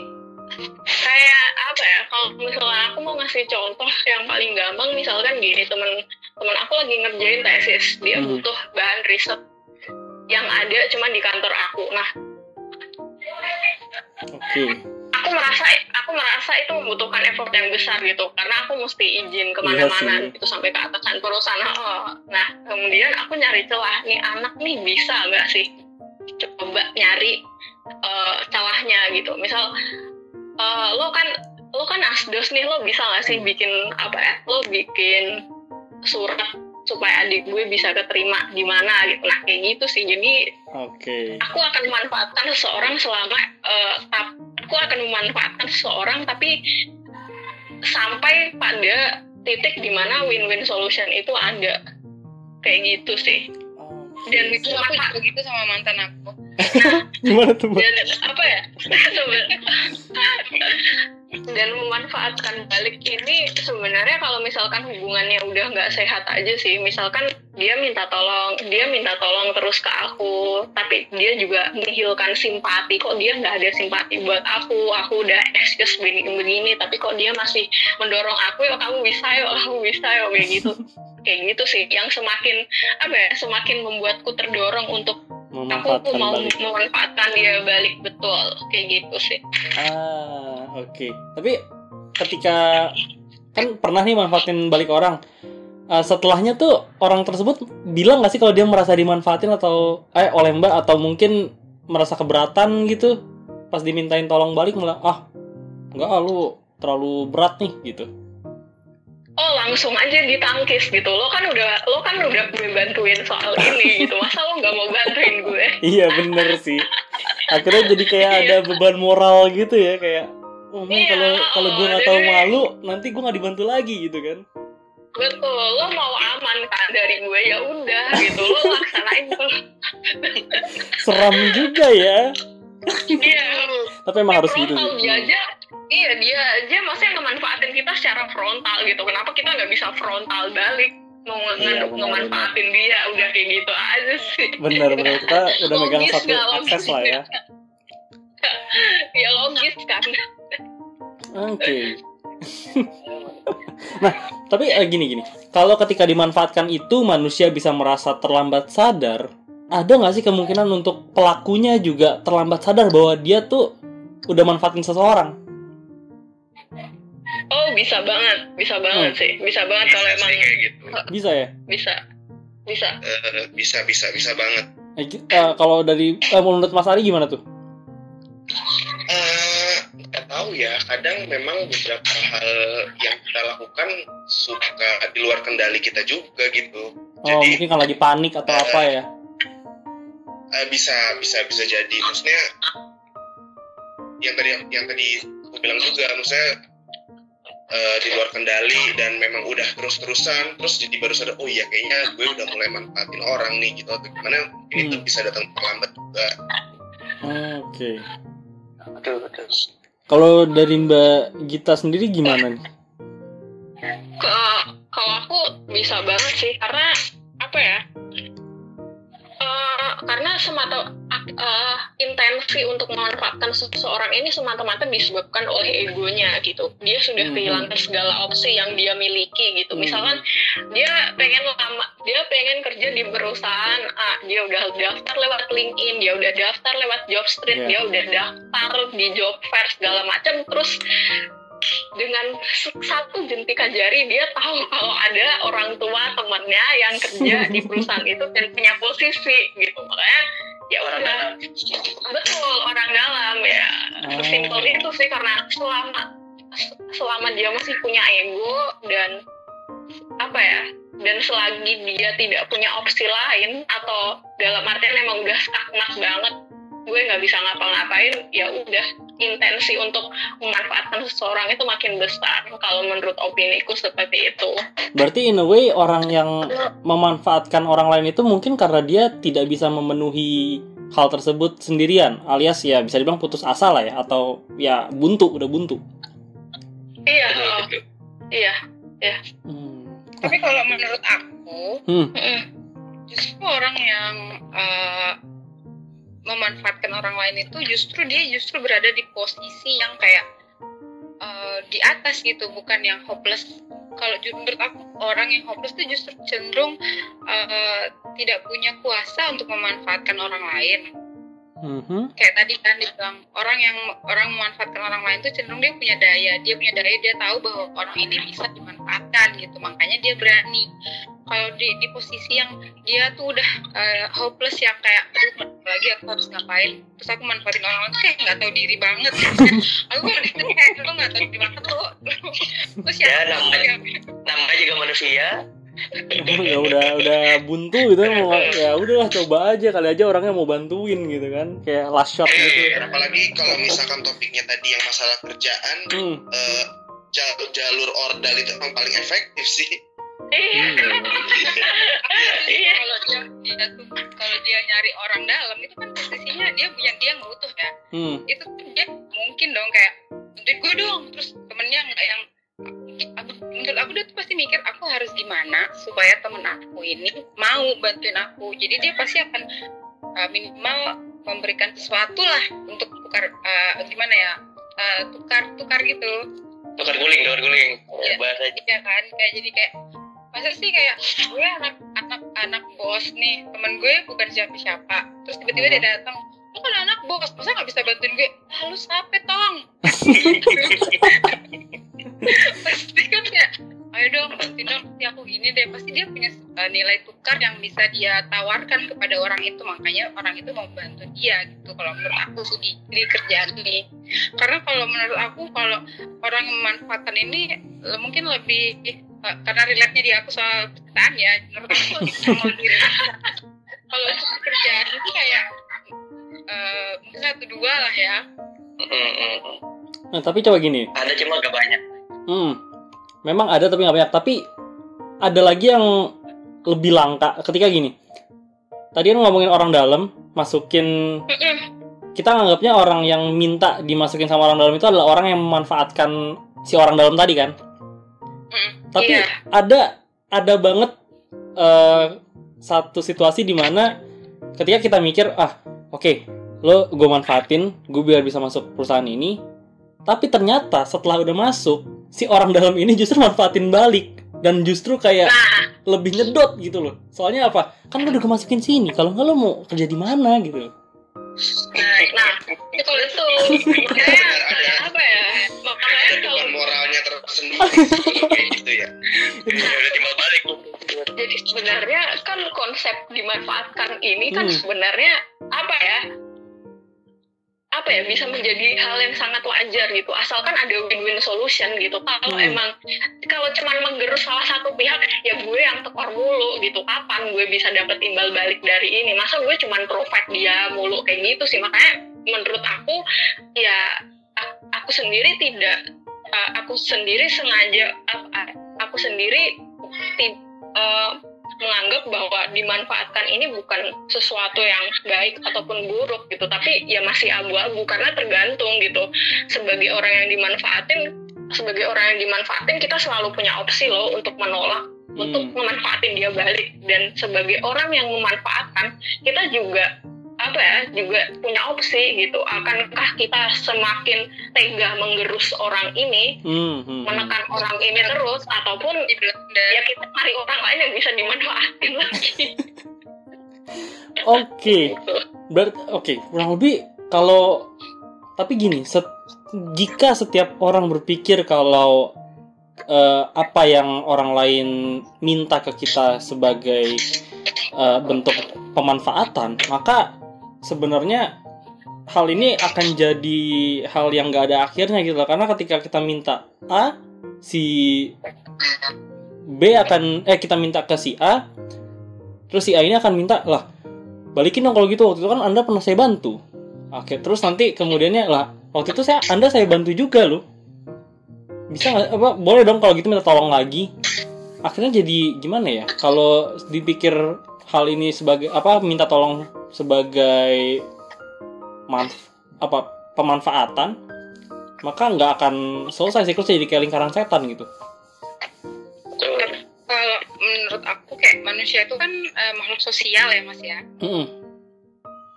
kayak apa ya kalau misalkan aku mau ngasih contoh yang paling gampang misalkan gini temen temen aku lagi ngerjain tesis dia Hmm. butuh bahan riset yang ada cuma di kantor aku nah Oke. aku merasa aku merasa itu membutuhkan effort yang besar gitu karena aku mesti izin Iya ke mana-mana sih. gitu sampai ke atasan perusahaan Oh, nah kemudian aku nyari celah nih anak nih bisa nggak sih coba nyari eh, celahnya gitu misal eh, lo kan lo kan asdos nih lo bisa nggak sih bikin apa ya lo bikin surat supaya adik gue bisa keterima di mana gitu. Nah kayak gitu sih. Jadi Oke. aku akan memanfaatkan seseorang selama tap- aku akan memanfaatkan seseorang tapi sampai pada titik di mana win-win solution itu ada. Kayak gitu sih. Dan Itu aku juga gitu sama mantan aku. Gimana tuh, dan apa ya? Dan memanfaatkan balik ini sebenarnya kalau misalkan hubungannya udah nggak sehat aja sih. Misalkan dia minta tolong dia minta tolong terus ke aku tapi dia juga menghilangkan simpati. Kok dia nggak ada simpati buat aku? Aku udah excuse begini begini tapi kok dia masih mendorong aku? Ya kamu bisa yo kamu bisa yo kayak gitu kayak gitu sih yang semakin apa ya semakin membuatku terdorong untuk aku mau balik. memanfaatkan dia balik betul kayak gitu sih Ah, oke. Tapi ketika kan pernah nih manfaatin balik orang. Ah, setelahnya tuh orang tersebut bilang nggak sih kalau dia merasa dimanfaatin atau eh oleh Mbak atau mungkin merasa keberatan gitu pas dimintain tolong balik malah ah nggak ah, lu terlalu berat nih gitu. Oh langsung aja ditangkis gitu lo kan udah lo kan udah gue bantuin soal ini gitu masa lo nggak mau bantuin gue Iya bener sih. Akhirnya jadi kayak ada beban moral gitu ya kayak oh man, Iya, kalau kalau gue nggak tahu malu nanti gue nggak dibantu lagi gitu kan. betul lo mau aman kan dari gue ya udah gitu lo laksanain tuh Seram juga ya. iya Tapi emang harus gitu. sih. aja iya dia aja maksudnya ngemanfaatin kita secara frontal gitu kenapa kita nggak bisa frontal balik mau Iya, dia udah kayak gitu aja sih Bener bener kita udah megang satu logis? akses lah ya. ya logis kan Oke. nah, tapi eh, gini gini. Kalau ketika dimanfaatkan itu manusia bisa merasa terlambat sadar, ada nggak sih kemungkinan untuk pelakunya juga terlambat sadar bahwa dia tuh udah manfaatin seseorang? Oh bisa banget bisa banget Hmm. sih bisa banget kalau Bisa emang sih kayak gitu. Bisa ya? bisa bisa Eh, bisa bisa bisa banget. Eh, eh, kalau dari eh, menurut Mas Ari gimana tuh? Eh, nggak tahu ya. Kadang memang beberapa hal yang kita lakukan suka di luar kendali kita juga gitu. Oh, Jadi mungkin kalau lagi panik atau apa ya? eh, bisa bisa bisa jadi. Maksudnya yang tadi yang tadi aku bilang juga, maksudnya eh, di luar kendali dan memang udah terus-terusan terus jadi baru sadar oh iya kayaknya gue udah mulai manfaatin orang nih gitu atau gimana ini tuh Hmm. bisa datang terlambat juga Oke. betul betul Kalau dari Mbak Gita sendiri gimana nih? kalau aku bisa banget sih karena apa ya Karena semata eh, intensi untuk memanfaatkan seseorang ini semata-mata disebabkan oleh egonya gitu dia sudah Mhm. kehilangan segala opsi yang dia miliki gitu Hmm. misalkan dia pengen lama dia pengen kerja di perusahaan A dia udah daftar lewat LinkedIn dia udah daftar lewat Jobstreet Iya. dia udah daftar di job fair segala macam terus dengan satu jentikan jari dia tahu kalau ada orang tua temannya yang kerja di perusahaan itu dan punya posisi gitu. Makanya ya orang udah dalam. Betul orang dalam ya. Oh. simpel itu sih karena selama selama dia masih punya ego dan apa ya dan selagi dia tidak punya opsi lain atau dalam artian emang udah stagnan banget gue nggak bisa ngapa-ngapain ya udah intensi untuk memanfaatkan seseorang itu makin besar kalau menurut opini ku seperti itu Berarti in a way orang yang memanfaatkan orang lain itu mungkin karena dia tidak bisa memenuhi hal tersebut sendirian, alias ya bisa dibilang putus asa lah ya, atau ya buntu, udah buntu. iya oh, betul. iya Hmm. Tapi kalau menurut aku, Hmm. Justru orang yang eh, memanfaatkan orang lain itu justru dia justru berada di posisi yang kayak di atas gitu bukan yang hopeless. Kalau menurut aku orang yang hopeless itu justru cenderung eh, tidak punya kuasa untuk memanfaatkan orang lain. Mhm. kayak tadi kan dibilang orang yang orang memanfaatkan orang lain tuh cenderung dia punya daya. Dia punya daya dia tahu bahwa orang ini bisa dimanfaatkan gitu. Makanya dia berani kalau di di posisi yang dia tuh udah eh, hopeless yang kayak aduh lagi aku harus ngapain? Terus aku manfaatin orang lain kayak nggak tahu diri banget. Aku kalau gitu kayak lu nggak tahu diri banget lu. Terus Ya, yang namanya- namanya juga manusia. Ya udah udah buntu gitu mau ya udahlah coba aja kali aja orangnya mau bantuin gitu kan kayak last shot gitu. Eh, apalagi kalau misalkan topiknya tadi yang masalah kerjaan hmm. eh, jalur jalur ordal itu emang paling efektif sih Iya. Iya. kalau dia dia tuh kalau dia nyari orang dalam itu kan posisinya dia yang dia yang butuh ya Hmm. itu tuh dia mungkin dong kayak bantuin gue dong terus temennya nggak yang aku, menurut aku dia tuh pasti mikir aku harus gimana supaya temen aku ini mau bantuin aku jadi dia pasti akan uh, minimal memberikan sesuatu lah untuk tukar uh, gimana ya uh, tukar tukar gitu tukar guling tukar guling Iya. bahasa Iya kan kayak jadi kayak masa sih kayak gue anak anak anak bos nih temen gue bukan siapa siapa terus tiba-tiba dia datang lu kan anak bos masa nggak bisa bantuin gue? Lalu siapa tong? Pasti kan kayak ayo dong bantuin dong pasti aku gini deh. Pasti dia punya uh, nilai tukar yang bisa dia tawarkan kepada orang itu makanya orang itu mau bantu dia gitu kalau menurut aku sih di, di kerjaan ini. Karena kalau menurut aku kalau orang yang memanfaatkan ini mungkin lebih karena relate nya di aku soal pekerjaan ya menurut aku kalau untuk pekerjaan itu kayak eh, mungkin satu dua lah ya nah tapi coba gini ada cuma gak banyak Hmm, memang ada tapi nggak banyak. Tapi ada lagi yang lebih langka ketika gini. Tadi kan ngomongin orang dalam, masukin kita nganggapnya orang yang minta dimasukin sama orang dalam itu adalah orang yang memanfaatkan si orang dalam tadi kan. Mm, Tapi iya. ada ada banget eh, satu situasi di mana ketika kita mikir ah oke lo gue manfaatin gue biar bisa masuk perusahaan ini tapi ternyata setelah udah masuk si orang dalam ini justru manfaatin balik dan justru kayak Nah, lebih nyedot gitu loh. Soalnya apa? Kan lo udah masukin sini kalau nggak lo mau kerja di mana gitu. loh nah, itu itu. Makanya benar ada apa ya? Makanya kalau moralnya tersendiri kalau kayak gitu ya ya udah timbal balik jadi sebenarnya kan konsep dimanfaatkan ini kan Hmm. sebenarnya apa ya apa ya bisa menjadi hal yang sangat wajar gitu. Asalkan ada win-win solution gitu. Kalau Hmm. emang kalau cuman menggerus salah satu pihak ya gue yang tekor mulu gitu. Kapan gue bisa dapet imbal balik dari ini? Masa gue cuman provide dia mulu kayak gitu sih? Makanya menurut aku ya aku sendiri tidak aku sendiri sengaja aku sendiri uh, menganggap bahwa dimanfaatkan ini bukan sesuatu yang baik ataupun buruk gitu. Tapi ya masih abu-abu karena tergantung gitu. Sebagai orang yang dimanfaatin sebagai orang yang dimanfaatin kita selalu punya opsi loh untuk menolak untuk Hmm. memanfaatin dia balik. Dan sebagai orang yang memanfaatkan kita juga apa ya juga punya opsi gitu akankah kita semakin tega menggerus orang ini Hmm, hmm, hmm. menekan orang ini terus ataupun di Belanda ya kita cari orang lain yang bisa dimanfaatin lagi oke gitu. berarti oke kurang lebih kalau tapi gini set- jika setiap orang berpikir kalau eh, apa yang orang lain minta ke kita sebagai eh, bentuk pemanfaatan maka sebenarnya hal ini akan jadi hal yang gak ada akhirnya gitu loh. karena ketika kita minta A si B akan eh kita minta ke si A terus si A ini akan minta lah balikin dong kalau gitu. Waktu itu kan anda pernah saya bantu. Oke terus nanti kemudiannya lah waktu itu saya anda saya bantu juga loh. Bisa nggak apa boleh dong kalau gitu minta tolong lagi. Akhirnya jadi gimana ya? Kalau dipikir hal ini sebagai apa minta tolong sebagai manf apa pemanfaatan maka nggak akan selesai siklusnya jadi kayak lingkaran setan gitu. Kalau menurut aku kayak manusia itu kan eh, makhluk sosial ya mas ya. Mm-mm.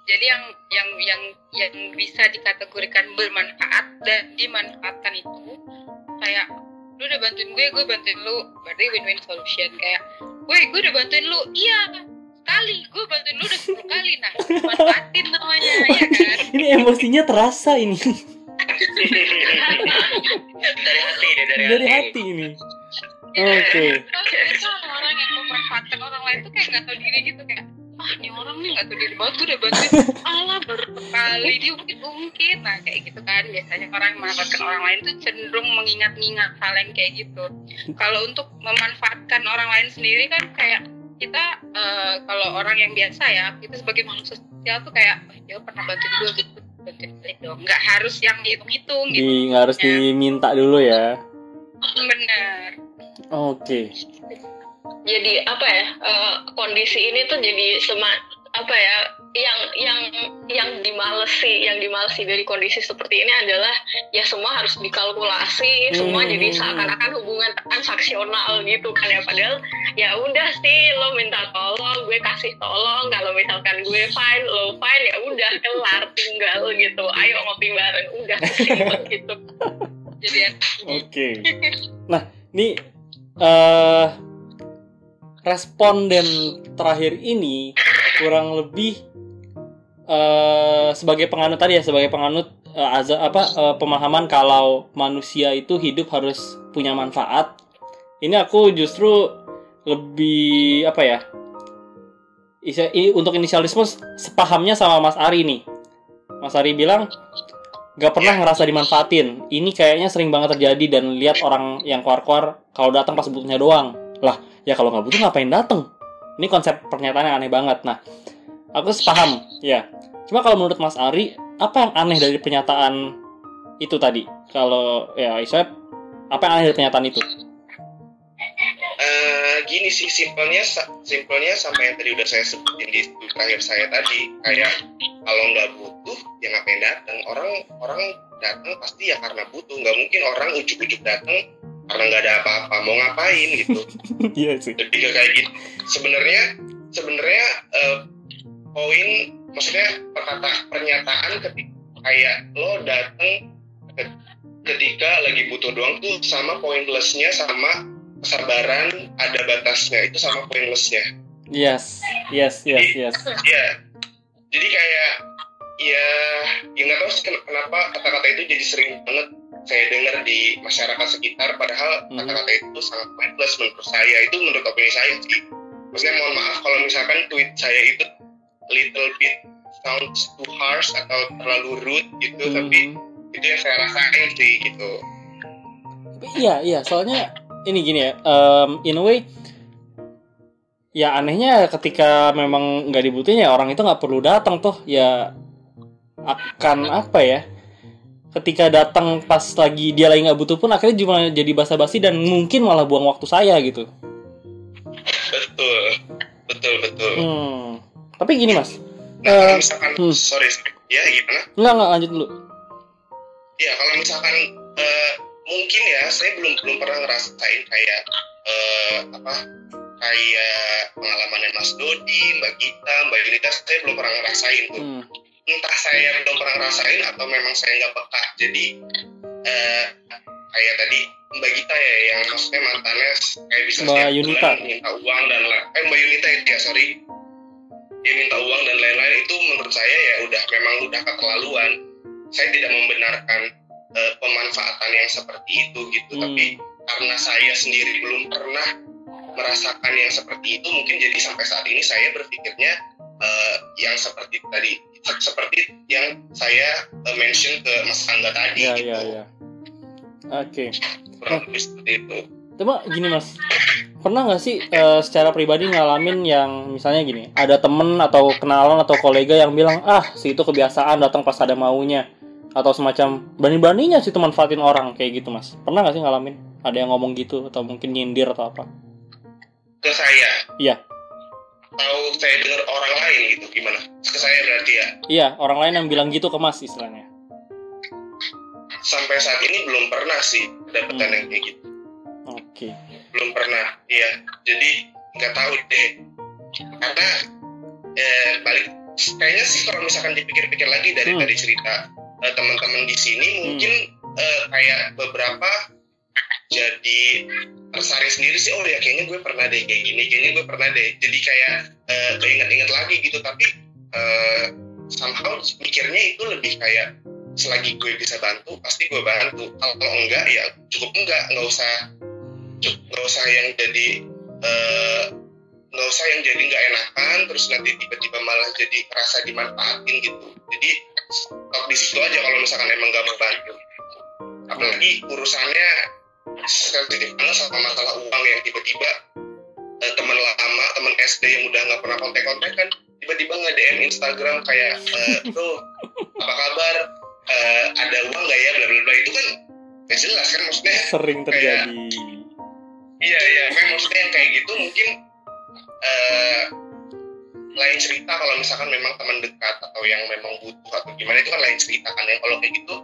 jadi yang yang yang yang bisa dikategorikan bermanfaat dan dimanfaatkan itu kayak lu udah bantuin gue gue bantuin lu. Berarti win-win solution. Kayak gue gue udah bantuin lu. Iya kali. Gue bantuin lu udah 10 kali nah. Manfaatin namanya ya kan? Ini emosinya terasa ini. Dari hati dari, dari hati. ini. Oke. Kalau biasa orang yang memanfaatkan orang lain tuh kayak gak tau diri gitu kayak ah ini orang nih gak tau diri banget gue udah bantuin Allah baru kali dia ungkit ungkit nah kayak gitu kan. Biasanya orang yang memanfaatkan orang lain tuh cenderung mengingat-ingat hal yang kayak gitu. Kalau untuk memanfaatkan orang lain sendiri kan kayak kita eh, kalau orang yang biasa ya kita sebagai manusia sosial tuh kayak oh, dia pernah bantuin gue gitu bantuin balik dong nggak harus yang hitung-hitung gitu Di nggak harus diminta dulu ya. bener Oke. jadi apa ya eh, kondisi ini tuh jadi sema apa ya yang yang yang dimalesi yang dimalesi dari kondisi seperti ini adalah ya semua harus dikalkulasi semua Hmm. jadi seakan-akan hubungan transaksional gitu kan ya. Padahal ya udah sih lo minta tolong gue kasih tolong. Kalau misalkan gue fine lo fine ya udah kelar tinggal gitu. Ayo ngopi bareng udah gitu. Jadi ya, Oke. Nah, ini eh responden terakhir ini kurang lebih eh sebagai penganut tadi ya, sebagai penganut eh, aza- apa eh, pemahaman kalau manusia itu hidup harus punya manfaat. Ini aku justru lebih apa ya? Ini untuk inisialisme sepahamnya sama Mas Ari nih. Mas Ari bilang gak pernah ngerasa dimanfaatin. Ini kayaknya sering banget terjadi dan lihat orang yang keluar-keluar kalau datang pas butuhnya doang. Lah, ya kalau nggak butuh ngapain datang? Ini konsep pernyataan yang aneh banget. Nah, aku sepaham, ya. Cuma kalau menurut Mas Ari, apa yang aneh dari pernyataan itu tadi? Kalau ya, Isweb, apa yang aneh dari pernyataan itu? Eh, gini sih simpelnya simpelnya sama yang tadi udah saya sebutin di terakhir saya tadi kayak kalau nggak butuh ya ngapain datang orang orang datang pasti ya karena butuh nggak mungkin orang ujuk-ujuk datang karena nggak ada apa-apa? Mau ngapain gitu? Iya sih. lebih ke kayak gitu. Sebenarnya sebenarnya eh, poin maksudnya perkata pernyataan ketika kayak lo datang ke- ketika lagi butuh doang tuh sama poin plusnya sama kesabaran ada batasnya. Itu sama poin plusnya. Yes, yes, yes, yes. ya jadi kayak ya ya nggak tahu kenapa kata-kata itu jadi sering banget saya dengar di masyarakat sekitar padahal Hmm. kata-kata itu sangat pointless menurut saya itu menurut opini saya sih maksudnya mohon maaf kalau misalkan tweet saya itu little bit sounds too harsh atau terlalu rude gitu tapi Hmm. itu yang saya rasain sih gitu Iya, iya, soalnya ini gini ya, em, in a way, ya anehnya ketika memang nggak dibutuhin ya orang itu nggak perlu datang tuh, ya akan apa ya? Ketika datang pas lagi dia lagi nggak butuh pun akhirnya cuma jadi basa-basi dan mungkin malah buang waktu saya gitu. betul betul betul Hmm. Tapi gini mas, nah kalau Eh, misalkan hmm. sorry ya gimana nggak nggak lanjut dulu. Ya kalau misalkan eh, mungkin ya saya belum belum pernah ngerasain kayak eh, apa kayak pengalaman Mas Dodi, Mbak Gita, Mbak Yunita saya belum pernah ngerasain tuh. Hmm. Entah saya belum pernah ngerasain atau memang saya nggak peka. Jadi eh, kayak tadi Mbak Gita ya yang maksudnya mantannya kayak bisa Mbak setiap Yunita. bulan minta uang dan la- eh Mbak Yunita itu ya sorry dia minta uang dan lain-lain itu menurut saya ya udah memang udah keterlaluan. Saya tidak membenarkan eh, pemanfaatan yang seperti itu gitu Hmm. tapi karena saya sendiri belum pernah merasakan yang seperti itu mungkin jadi sampai saat ini saya berpikirnya eh, yang seperti tadi seperti yang saya eh, mention ke Mas Angga tadi Ya, gitu ya, ya. Oke. kurang lebih seperti itu Coba gini mas, pernah nggak sih eh, secara pribadi ngalamin yang misalnya gini, ada temen atau kenalan atau kolega yang bilang ah si itu kebiasaan datang pas ada maunya atau semacam berani-beraninya sih tuh manfaatin orang kayak gitu mas. Pernah nggak sih ngalamin? Ada yang ngomong gitu atau mungkin nyindir atau apa? ke saya Iya. Tahu saya dengar orang lain gitu gimana ke saya berarti ya Iya, orang lain yang bilang gitu ke mas istilahnya. sampai saat ini belum pernah sih kedapatan Hmm. yang kayak gitu Oke. belum pernah iya jadi nggak tahu deh karena eh, balik kayaknya sih kalau misalkan dipikir-pikir lagi dari Hmm. tadi cerita eh, teman-teman di sini mungkin eh, kayak beberapa jadi tersari sendiri sih oh ya kayaknya gue pernah deh kayak gini kayaknya gue pernah deh. Jadi kayak uh, keinget-inget lagi gitu tapi uh, somehow mikirnya itu lebih kayak selagi gue bisa bantu pasti gue bantu. Kalau enggak ya cukup enggak nggak usah nggak usah yang jadi uh, nggak usah yang jadi nggak enakan terus nanti tiba-tiba malah jadi rasa dimanfaatin gitu. Jadi stop di situ aja kalau misalkan emang nggak mau bantu. Apalagi urusannya sensitif banget sama masalah uang yang tiba-tiba uh, teman lama teman SD yang udah nggak pernah kontak-kontak kan tiba-tiba nge DM Instagram kayak uh, tuh apa kabar? Uh, ada uang nggak ya? Bla bla bla. Itu kan gak jelas kan maksudnya sering terjadi. Iya iya. Kayak maksudnya yang kayak gitu mungkin uh, lain cerita kalau misalkan memang teman dekat atau yang memang butuh atau gimana itu kan lain cerita kan yang kalau kayak gitu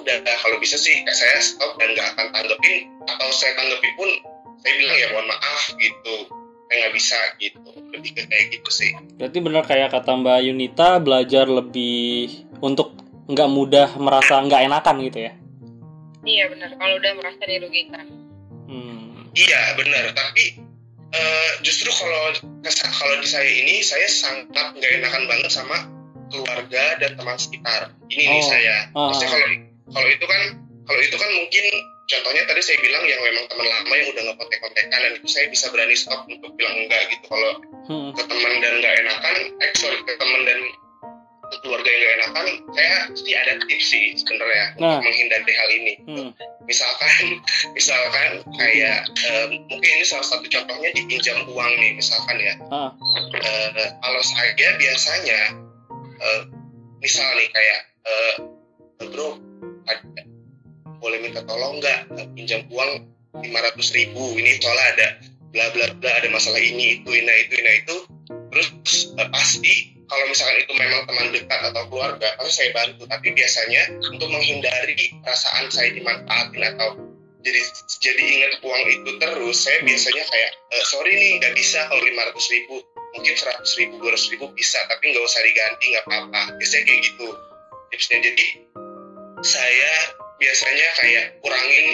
udah kalau bisa sih kayak saya stop dan nggak akan tanggepin atau saya tanggepi pun saya bilang ya mohon maaf gitu. Saya nggak bisa gitu. Lebih ke kayak gitu sih. Berarti benar kayak kata Mbak Yunita belajar lebih untuk nggak mudah merasa nggak enakan gitu ya? Iya benar. Kalau udah merasa dirugikan. Hmm. iya benar. Tapi uh, justru kalau kalau di saya ini saya sangat nggak enakan banget sama keluarga dan teman sekitar. Ini oh. nih saya. Oh. maksudnya kalau kalau itu kan kalau itu kan mungkin contohnya tadi saya bilang yang memang teman lama yang udah nggak kontek-kontekan dan itu saya bisa berani stop untuk bilang enggak gitu kalau hmm. ke teman dan nggak enakan eh sorry ke teman dan keluarga yang gak enakan saya pasti ada tips sih sebenarnya nah. untuk menghindari hal ini hmm. misalkan misalkan kayak uh, mungkin ini salah satu contohnya dipinjam uang nih misalkan ya uh. Uh, kalau saya biasanya uh, misal nih kayak uh, bro ada, boleh minta tolong nggak? Pinjam uang lima ratus ribu. Ini soalnya ada bla bla bla ada masalah ini itu ini itu ini itu. Terus uh, pasti kalau misalkan itu memang teman dekat atau keluarga pasti saya bantu. Tapi biasanya untuk menghindari perasaan saya dimanfaatin atau jadi jadi ingat uang itu terus saya hmm. biasanya kayak e, sorry nih nggak bisa kalau lima ratus ribu. Mungkin seratus ribu dua ratus ribu bisa tapi nggak usah diganti nggak apa-apa. Biasanya kayak gitu. Tipsnya jadi saya biasanya kayak kurangin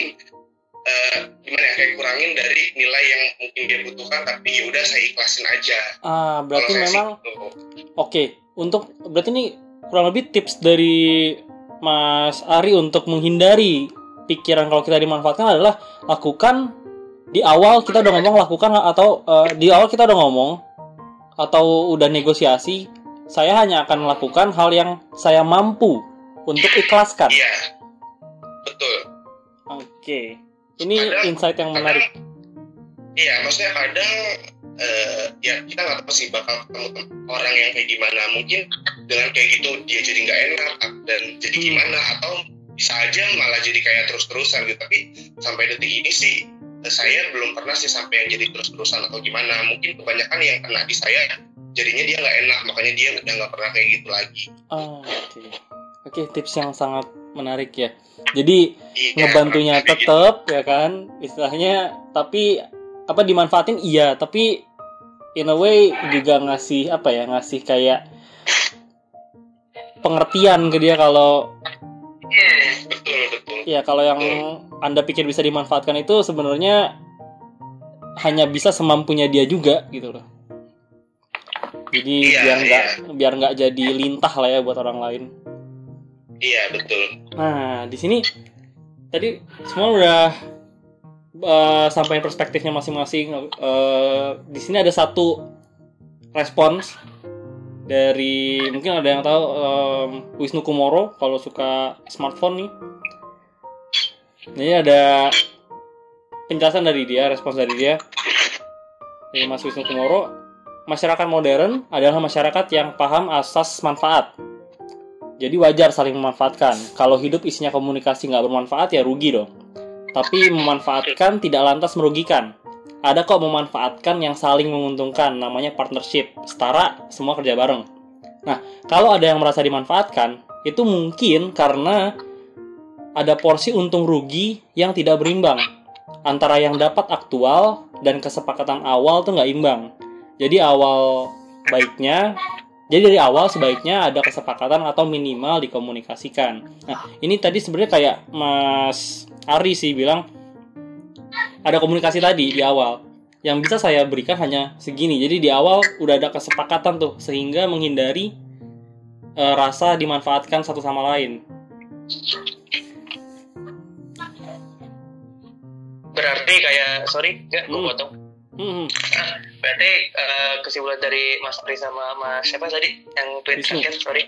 uh, gimana ya kayak kurangin dari nilai yang mungkin dia butuhkan tapi ya udah saya ikhlasin aja. Ah berarti memang oke okay. untuk berarti ini kurang lebih tips dari Mas Ari untuk menghindari pikiran kalau kita dimanfaatkan adalah lakukan di awal kita udah ngomong lakukan atau uh, di awal kita udah ngomong atau udah negosiasi saya hanya akan melakukan hal yang saya mampu untuk ikhlaskan. Iya, betul. Oke. Okay. Ini kadang, insight yang menarik. iya, maksudnya kadang uh, ya kita nggak tahu sih bakal ketemu orang yang kayak gimana. Mungkin dengan kayak gitu dia jadi nggak enak dan jadi hmm. gimana atau bisa aja malah jadi kayak terus-terusan gitu. Tapi sampai detik ini sih saya belum pernah sih sampai yang jadi terus-terusan atau gimana. Mungkin kebanyakan yang kena di saya jadinya dia nggak enak, makanya dia udah nggak pernah kayak gitu lagi. Oh, Oke, okay. Oke okay, tips yang sangat menarik ya jadi iya, ngebantunya tetap gitu. ya kan istilahnya tapi apa dimanfaatin iya tapi in a way juga ngasih apa ya ngasih kayak pengertian ke dia kalau ya kalau yang anda pikir bisa dimanfaatkan itu sebenarnya hanya bisa semampunya dia juga gitu loh jadi iya, biar nggak iya. biar nggak jadi lintah lah ya buat orang lain Iya betul. Nah di sini tadi semua udah uh, sampaikan perspektifnya masing-masing. Uh, di sini ada satu respons dari mungkin ada yang tahu um, Wisnu Kumoro kalau suka smartphone nih. Ini ada penjelasan dari dia, respons dari dia dari Mas Wisnu Kumoro. Masyarakat modern adalah masyarakat yang paham asas manfaat jadi wajar saling memanfaatkan. Kalau hidup isinya komunikasi nggak bermanfaat ya rugi dong. Tapi memanfaatkan tidak lantas merugikan. Ada kok memanfaatkan yang saling menguntungkan, namanya partnership. Setara, semua kerja bareng. Nah, kalau ada yang merasa dimanfaatkan, itu mungkin karena ada porsi untung rugi yang tidak berimbang. Antara yang dapat aktual dan kesepakatan awal tuh nggak imbang. Jadi awal baiknya jadi dari awal sebaiknya ada kesepakatan atau minimal dikomunikasikan. Nah, ini tadi sebenarnya kayak Mas Ari sih bilang ada komunikasi tadi di awal yang bisa saya berikan hanya segini jadi di awal udah ada kesepakatan tuh sehingga menghindari eh, rasa dimanfaatkan satu sama lain berarti kayak sorry nggak gue Hmm. potong Hmm, Ah, berarti eh, kesimpulan dari Mas Ari sama Mas siapa tadi yang tweet Wisnu. terakhir sorry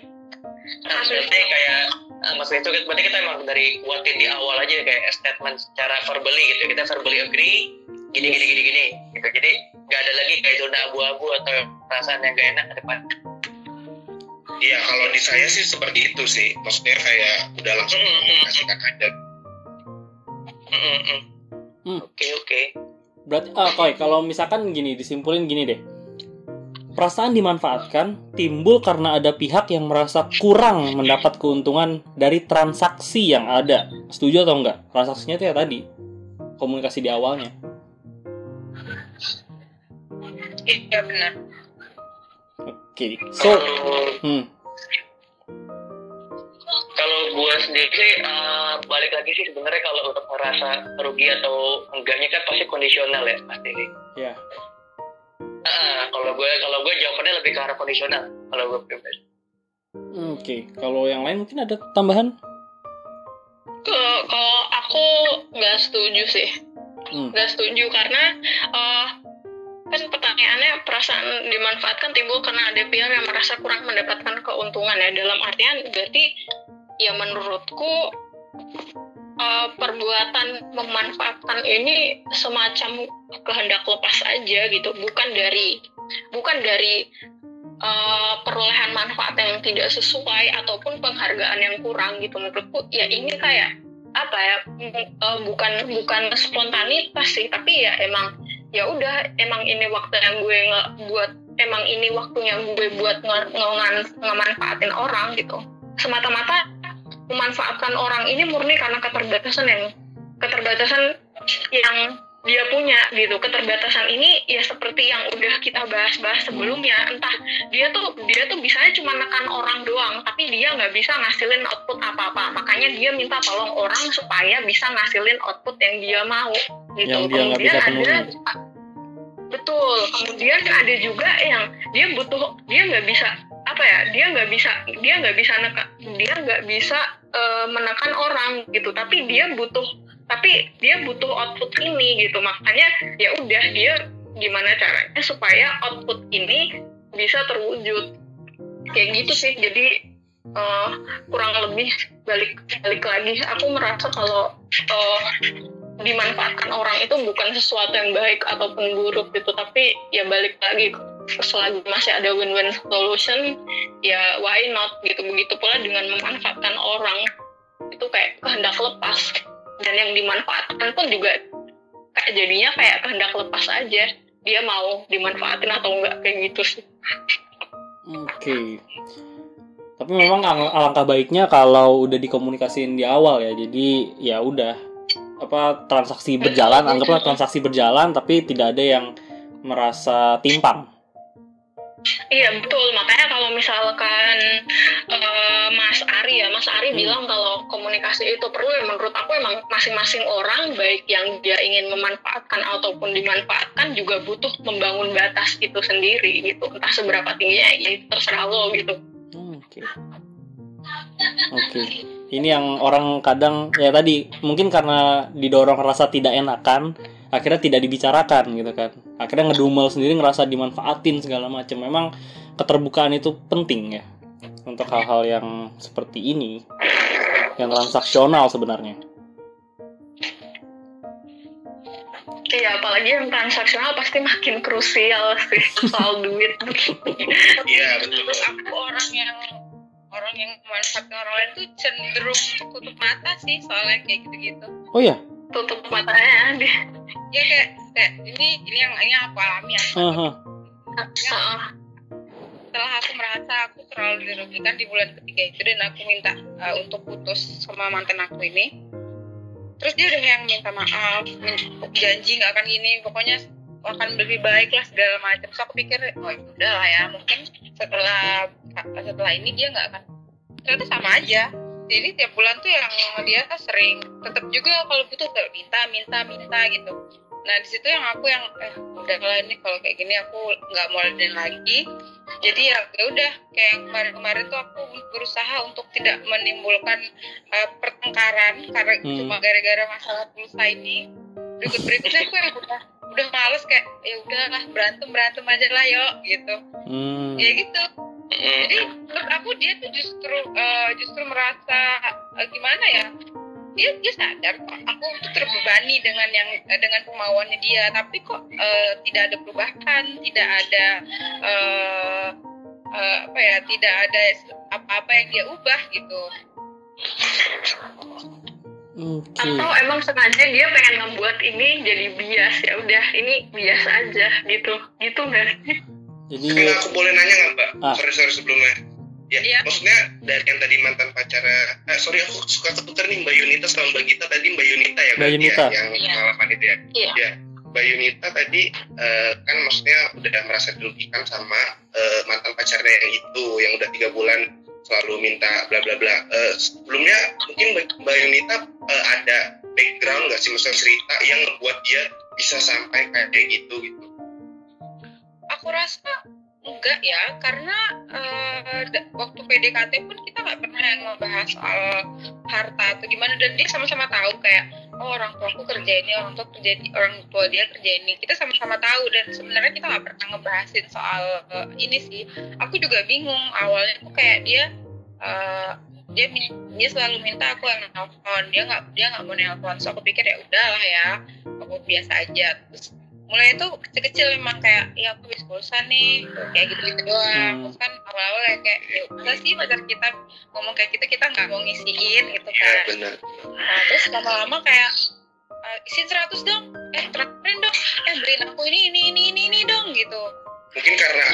nah, berarti kayak ah, Mas itu berarti kita emang dari kuatin di awal aja kayak statement secara verbally gitu kita verbally agree gini gini gini gini gitu jadi nggak ada lagi kayak zona abu-abu atau perasaan yang gak enak ke depan Iya, kalau di saya sih seperti itu sih. Maksudnya kayak udah langsung Mm, mm, mm. komunikasikan aja. Mm, mm, mm. Hmm. oke oke berarti ah Koy, kalau misalkan gini disimpulin gini deh. Perasaan dimanfaatkan timbul karena ada pihak yang merasa kurang mendapat keuntungan dari transaksi yang ada. Setuju atau enggak? Transaksinya itu ya tadi komunikasi di awalnya. Iya benar. Oke so kalau hmm, kalau gue sendiri sih eh, balik lagi sih sebenarnya kalau untuk merasa rugi atau enggaknya kan pasti kondisional ya pasti ya Ah, kalau gue kalau gue jawabannya lebih ke arah kondisional kalau gue pribadi. Oke kalau yang lain mungkin ada tambahan? Kalau kalau aku nggak setuju sih, hmm. nggak setuju karena eh, kan pertanyaannya perasaan dimanfaatkan timbul karena ada pihak yang merasa kurang mendapatkan keuntungan ya. Dalam artian berarti ya menurutku eh, perbuatan memanfaatkan ini semacam kehendak lepas aja gitu. Bukan dari bukan dari eh, perolehan manfaat yang tidak sesuai ataupun penghargaan yang kurang gitu. Menurutku ya ini kayak apa ya eh, bukan bukan spontanitas sih tapi ya emang ya udah emang ini waktu yang gue nge buat emang ini waktunya gue buat nge- nge- ngemanfaatin orang gitu. Semata-mata memanfaatkan orang ini murni karena keterbatasan yang keterbatasan yang dia punya gitu. Keterbatasan ini ya seperti yang udah kita bahas-bahas sebelumnya entah dia tuh dia tuh bisanya cuma nekan orang doang tapi dia nggak bisa ngasilin output apa-apa. Makanya dia minta tolong orang supaya bisa ngasilin output yang dia mau gitu. Yang dia bisa kemudian penuhi. ada betul. Kemudian ada juga yang dia butuh dia nggak bisa apa ya dia nggak bisa dia nggak bisa neka, dia nggak bisa eh, menekan orang gitu. Tapi dia butuh tapi dia butuh output ini gitu. Makanya ya udah dia gimana caranya supaya output ini bisa terwujud. Kayak gitu sih. Jadi eh, kurang lebih balik balik lagi. Aku merasa kalau eh, dimanfaatkan orang itu bukan sesuatu yang baik ataupun buruk gitu. Tapi ya balik lagi selagi masih ada win-win solution ya why not gitu begitu pula dengan memanfaatkan orang itu kayak kehendak lepas dan yang dimanfaatkan pun juga kayak jadinya kayak kehendak lepas aja dia mau dimanfaatin atau enggak kayak gitu sih Oke. Tapi memang al- alangkah baiknya kalau udah dikomunikasiin di awal ya. Jadi ya udah apa transaksi berjalan, anggaplah transaksi berjalan tapi tidak ada yang merasa timpang. Iya betul makanya kalau misalkan eh, Mas Ari ya Mas Ari Hmm. bilang kalau komunikasi itu perlu ya menurut aku emang masing-masing orang baik yang dia ingin memanfaatkan ataupun dimanfaatkan juga butuh membangun batas itu sendiri gitu entah seberapa tingginya ya itu terserah lo gitu Hmm, Oke. Oke. Ini yang orang kadang ya tadi mungkin karena didorong rasa tidak enakan, akhirnya tidak dibicarakan gitu kan. Akhirnya ngedumel sendiri ngerasa dimanfaatin segala macam. Memang keterbukaan itu penting ya untuk hal-hal yang seperti ini yang transaksional sebenarnya. Iya apalagi yang transaksional pasti makin krusial sih soal duit Iya, betul. aku orang yang orang yang memanfaatkan orang lain tuh cenderung tutup mata sih soalnya kayak gitu-gitu Oh ya, tutup matanya dia ya kayak kayak ini ini yang ini yang aku alami ya. Aha. Heeh. setelah aku merasa aku terlalu dirugikan di bulan ketiga itu dan aku minta uh, untuk putus sama mantan aku ini. Terus dia udah yang minta maaf min- janji nggak akan gini pokoknya akan lebih baik lah segala macam. So aku pikir oh ya udah lah ya mungkin setelah setelah ini dia nggak akan ternyata sama aja jadi tiap bulan tuh yang dia sering tetap juga kalau butuh tuh minta minta minta gitu. Nah di situ yang aku yang eh udah lah ini kalau kayak gini aku nggak mau ladenin lagi. Jadi ya ya udah kayak yang kemarin-kemarin tuh aku berusaha untuk tidak menimbulkan eh, pertengkaran karena Hmm. cuma gara-gara masalah pulsa ini. Berikut berikutnya aku yang udah udah males kayak ya udahlah berantem berantem aja lah yuk gitu. Hmm. ya gitu Mm. jadi menurut aku dia tuh justru eh, justru merasa eh, gimana ya? Dia dia sadar kok aku tuh terbebani dengan yang eh, dengan kemauannya dia. Tapi kok eh, tidak ada perubahan tidak ada eh, eh, apa ya tidak ada apa-apa yang dia ubah gitu. Oke. atau emang sengaja dia pengen ngebuat ini jadi bias? Ya udah ini bias aja gitu. Gitu nggak sih Jadi Enggak, aku boleh nanya nggak mbak? Ah. Sorry sorry sebelumnya. Ya, Iya. maksudnya dari yang tadi mantan pacarnya, eh, sorry aku suka ketukar nih Mbak Yunita sama Mbak Gita tadi Mbak Yunita ya, Mbak berarti Yunita. ya, yang Iya. pengalaman itu ya. Iya. Ya, Mbak Yunita tadi eh, kan maksudnya udah merasa dirugikan sama eh, mantan pacarnya yang itu, yang udah tiga bulan selalu minta bla bla bla. Eh, sebelumnya mungkin Mbak Yunita eh, ada background nggak sih, maksudnya cerita yang membuat dia bisa sampai kayak gitu gitu. Aku rasa enggak ya karena da- waktu PDKT pun kita nggak pernah yang ngebahas soal harta atau gimana dan dia sama-sama tahu kayak oh orang tua aku kerja ini orang tua kerja ini orang tua dia kerja ini. Kita sama-sama tahu dan sebenarnya kita nggak pernah ngebahasin soal eh, ini sih. Aku juga bingung awalnya tuh kayak dia eh, dia dia selalu minta aku yang nelfon. Dia nggak dia nggak mau nelfon. So aku pikir ya udahlah ya aku biasa aja. Terus mulai itu kecil-kecil memang kayak ya aku habis pulsa nih kayak gitu-gitu doang Hmm. terus kan awal-awal ya kayak ya udah sih pacar kita ngomong kayak gitu kita nggak mau ngisiin gitu Ya kan benar. nah terus lama-lama kayak eh, isiin 100 dong eh traktirin dong eh beliin aku ini ini ini ini ini dong gitu Mungkin karena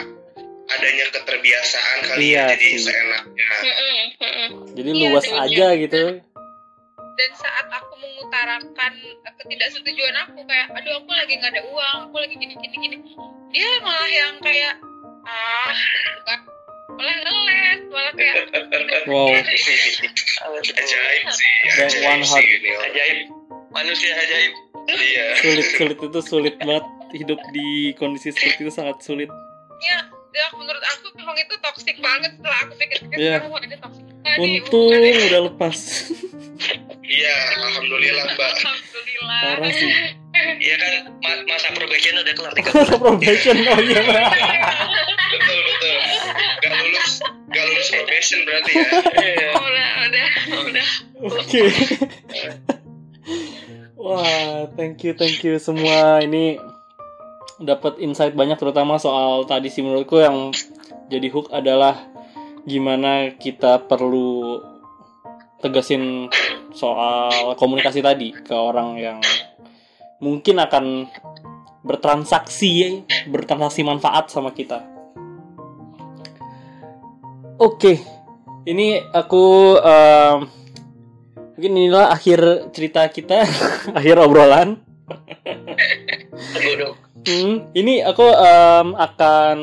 adanya keterbiasaan kali Iya ya, jadi sih. seenaknya. Mm-mm, mm-mm. jadi Iya, luas aja gitu. Dan saat aku mengutarakan eh, ketidaksetujuan aku kayak aduh aku lagi nggak ada uang aku lagi gini gini gini dia malah yang kayak ah gitu kan. Malah ngeles malah kayak Wow. ajaib sih, Dan ajaib sih ajaib. Manusia ajaib. Iya. Sulit sulit itu sulit banget. Hidup di kondisi seperti itu sangat sulit. ya ya menurut aku memang itu toksik banget setelah aku pikir-pikir Iya. sekarang wah ini toksik Untung udah lepas. Iya, alhamdulillah Mbak. alhamdulillah Parah sih. Iya kan ma- masa probation udah kelar tiga Masa probation oh iya. Betul betul. Gak lulus, gak lulus probation berarti ya. Iya. udah udah udah Oke. Wah, thank you, thank you semua. Ini dapat insight banyak terutama soal tadi sih menurutku yang jadi hook adalah gimana kita perlu tegasin soal komunikasi tadi ke orang yang mungkin akan bertransaksi bertransaksi manfaat sama kita. Oke, ini aku em, mungkin inilah akhir cerita kita, akhir obrolan. Hmm, ini aku em, akan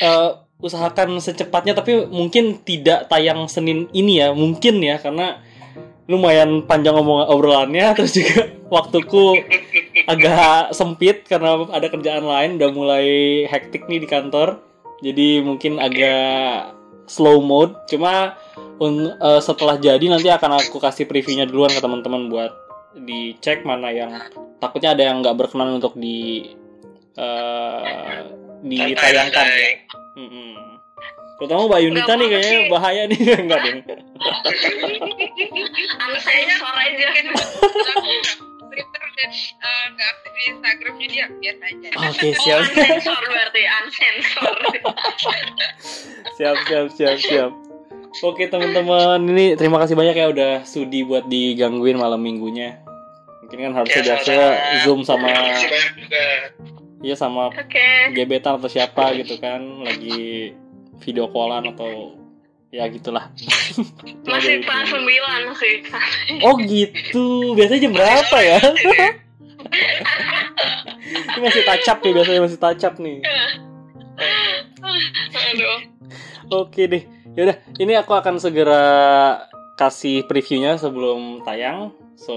eh, usahakan secepatnya, tapi mungkin tidak tayang Senin ini ya, mungkin ya, karena lumayan panjang ngomong obrolannya, terus juga waktuku agak sempit karena ada kerjaan lain, udah mulai hektik nih di kantor, jadi mungkin agak slow mode. Cuma un- eh, setelah jadi nanti akan aku kasih previewnya duluan ke teman-teman buat dicek mana yang takutnya ada yang nggak berkenan untuk di eh, ditayangkan ya. Terutama Mbak Yunita nih kayaknya sih. bahaya nih enggak deh. unsensor aja Twitter dan eh, nggak aktif di Instagram jadi ya biasa aja Oke, oh siap. unsensor berarti unsensor siap siap siap siap. Oke teman-teman, ini terima kasih banyak ya udah sudi buat digangguin malam minggunya. Mungkin kan harusnya Ya, biasa zoom sama Iya sama oke gebetan atau siapa gitu kan lagi video callan atau ya gitulah. masih pas sembilan sih Oh gitu, biasanya jam berapa ya? Ini masih tacap ya biasanya masih tacap nih. aduh Oke deh, Yaudah, ini aku akan segera kasih previewnya sebelum tayang. So,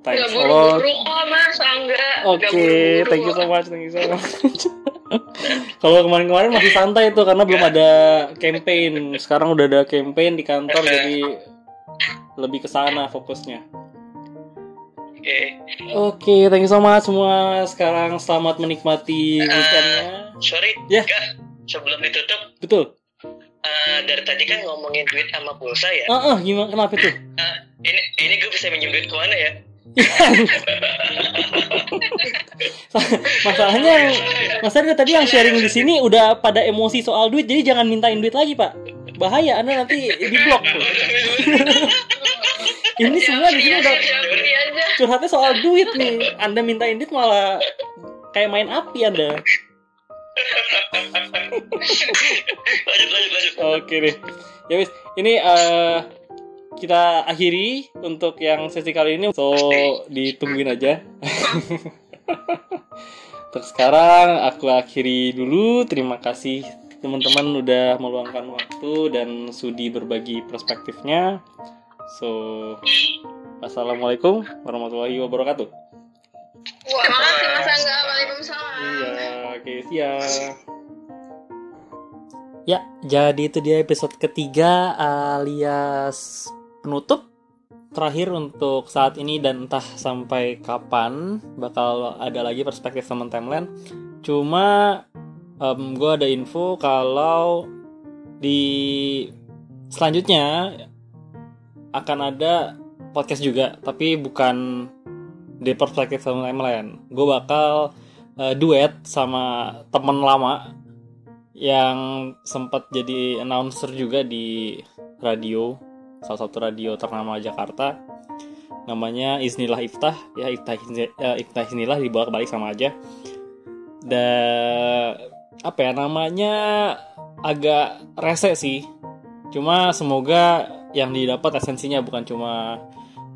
thanks a lot. buru-buru kok mas, enggak. Oke, thank you so much, thank you so much. Kalau kemarin-kemarin masih santai tuh karena belum ada campaign. Sekarang udah ada campaign di kantor jadi lebih ke sana fokusnya. Oke. Oke, thank you so much semua. Sekarang selamat menikmati weekendnya. Sorry, Ya. Kak, sebelum ditutup, Betul. Eh, dari tadi kan ngomongin duit sama pulsa ya. Ah, ah, gimana kenapa tuh? Eh, ini ini gue bisa minjem duit ke mana ya? Masalahnya Masalahnya tadi yang sharing di sini udah pada emosi soal duit, jadi jangan mintain duit lagi, Pak. Bahaya, Anda nanti di blok. Ini semua di sini udah curhatnya soal duit nih. Anda mintain duit malah kayak main api Anda. Lanjut lanjut lanjut. Oke deh. Ya wis, ini eh kita akhiri untuk yang sesi kali ini. So, ditungguin aja. Untuk sekarang aku akhiri dulu. Terima kasih teman-teman udah meluangkan waktu dan sudi berbagi perspektifnya. So, assalamualaikum warahmatullahi wabarakatuh. Terima kasih mas Angga. Waalaikumsalam. Iya, oke, siap. Ya, jadi itu dia episode ketiga alias penutup terakhir untuk saat ini dan entah sampai kapan bakal ada lagi perspektif teman timeline. Cuma gue ada info kalau di selanjutnya akan ada podcast juga, tapi bukan di perspektif teman timeline. Gue bakal eh, duet sama temen lama yang sempat jadi announcer juga di radio salah satu radio ternama Jakarta. Namanya Isnilah Iftah. Ya Iftah eh, Iftah Isnilah dibolak balik sama aja. Dan apa ya namanya agak rese sih. Cuma semoga yang didapat esensinya bukan cuma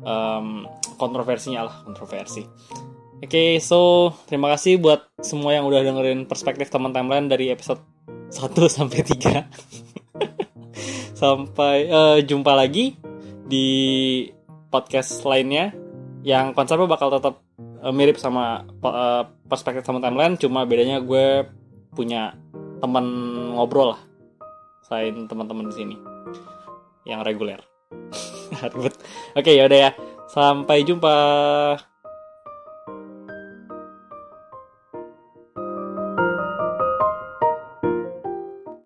em, kontroversinya lah kontroversi Oke, so terima kasih buat semua yang udah dengerin perspektif teman timeline dari episode 1 sampai 3. sampai eh, jumpa lagi di podcast lainnya yang konsepnya bakal tetap eh, mirip sama eh, perspektif teman timeline, cuma bedanya gue punya teman ngobrol lah selain teman-teman di sini yang reguler. Oke, yaudah ya. Sampai jumpa.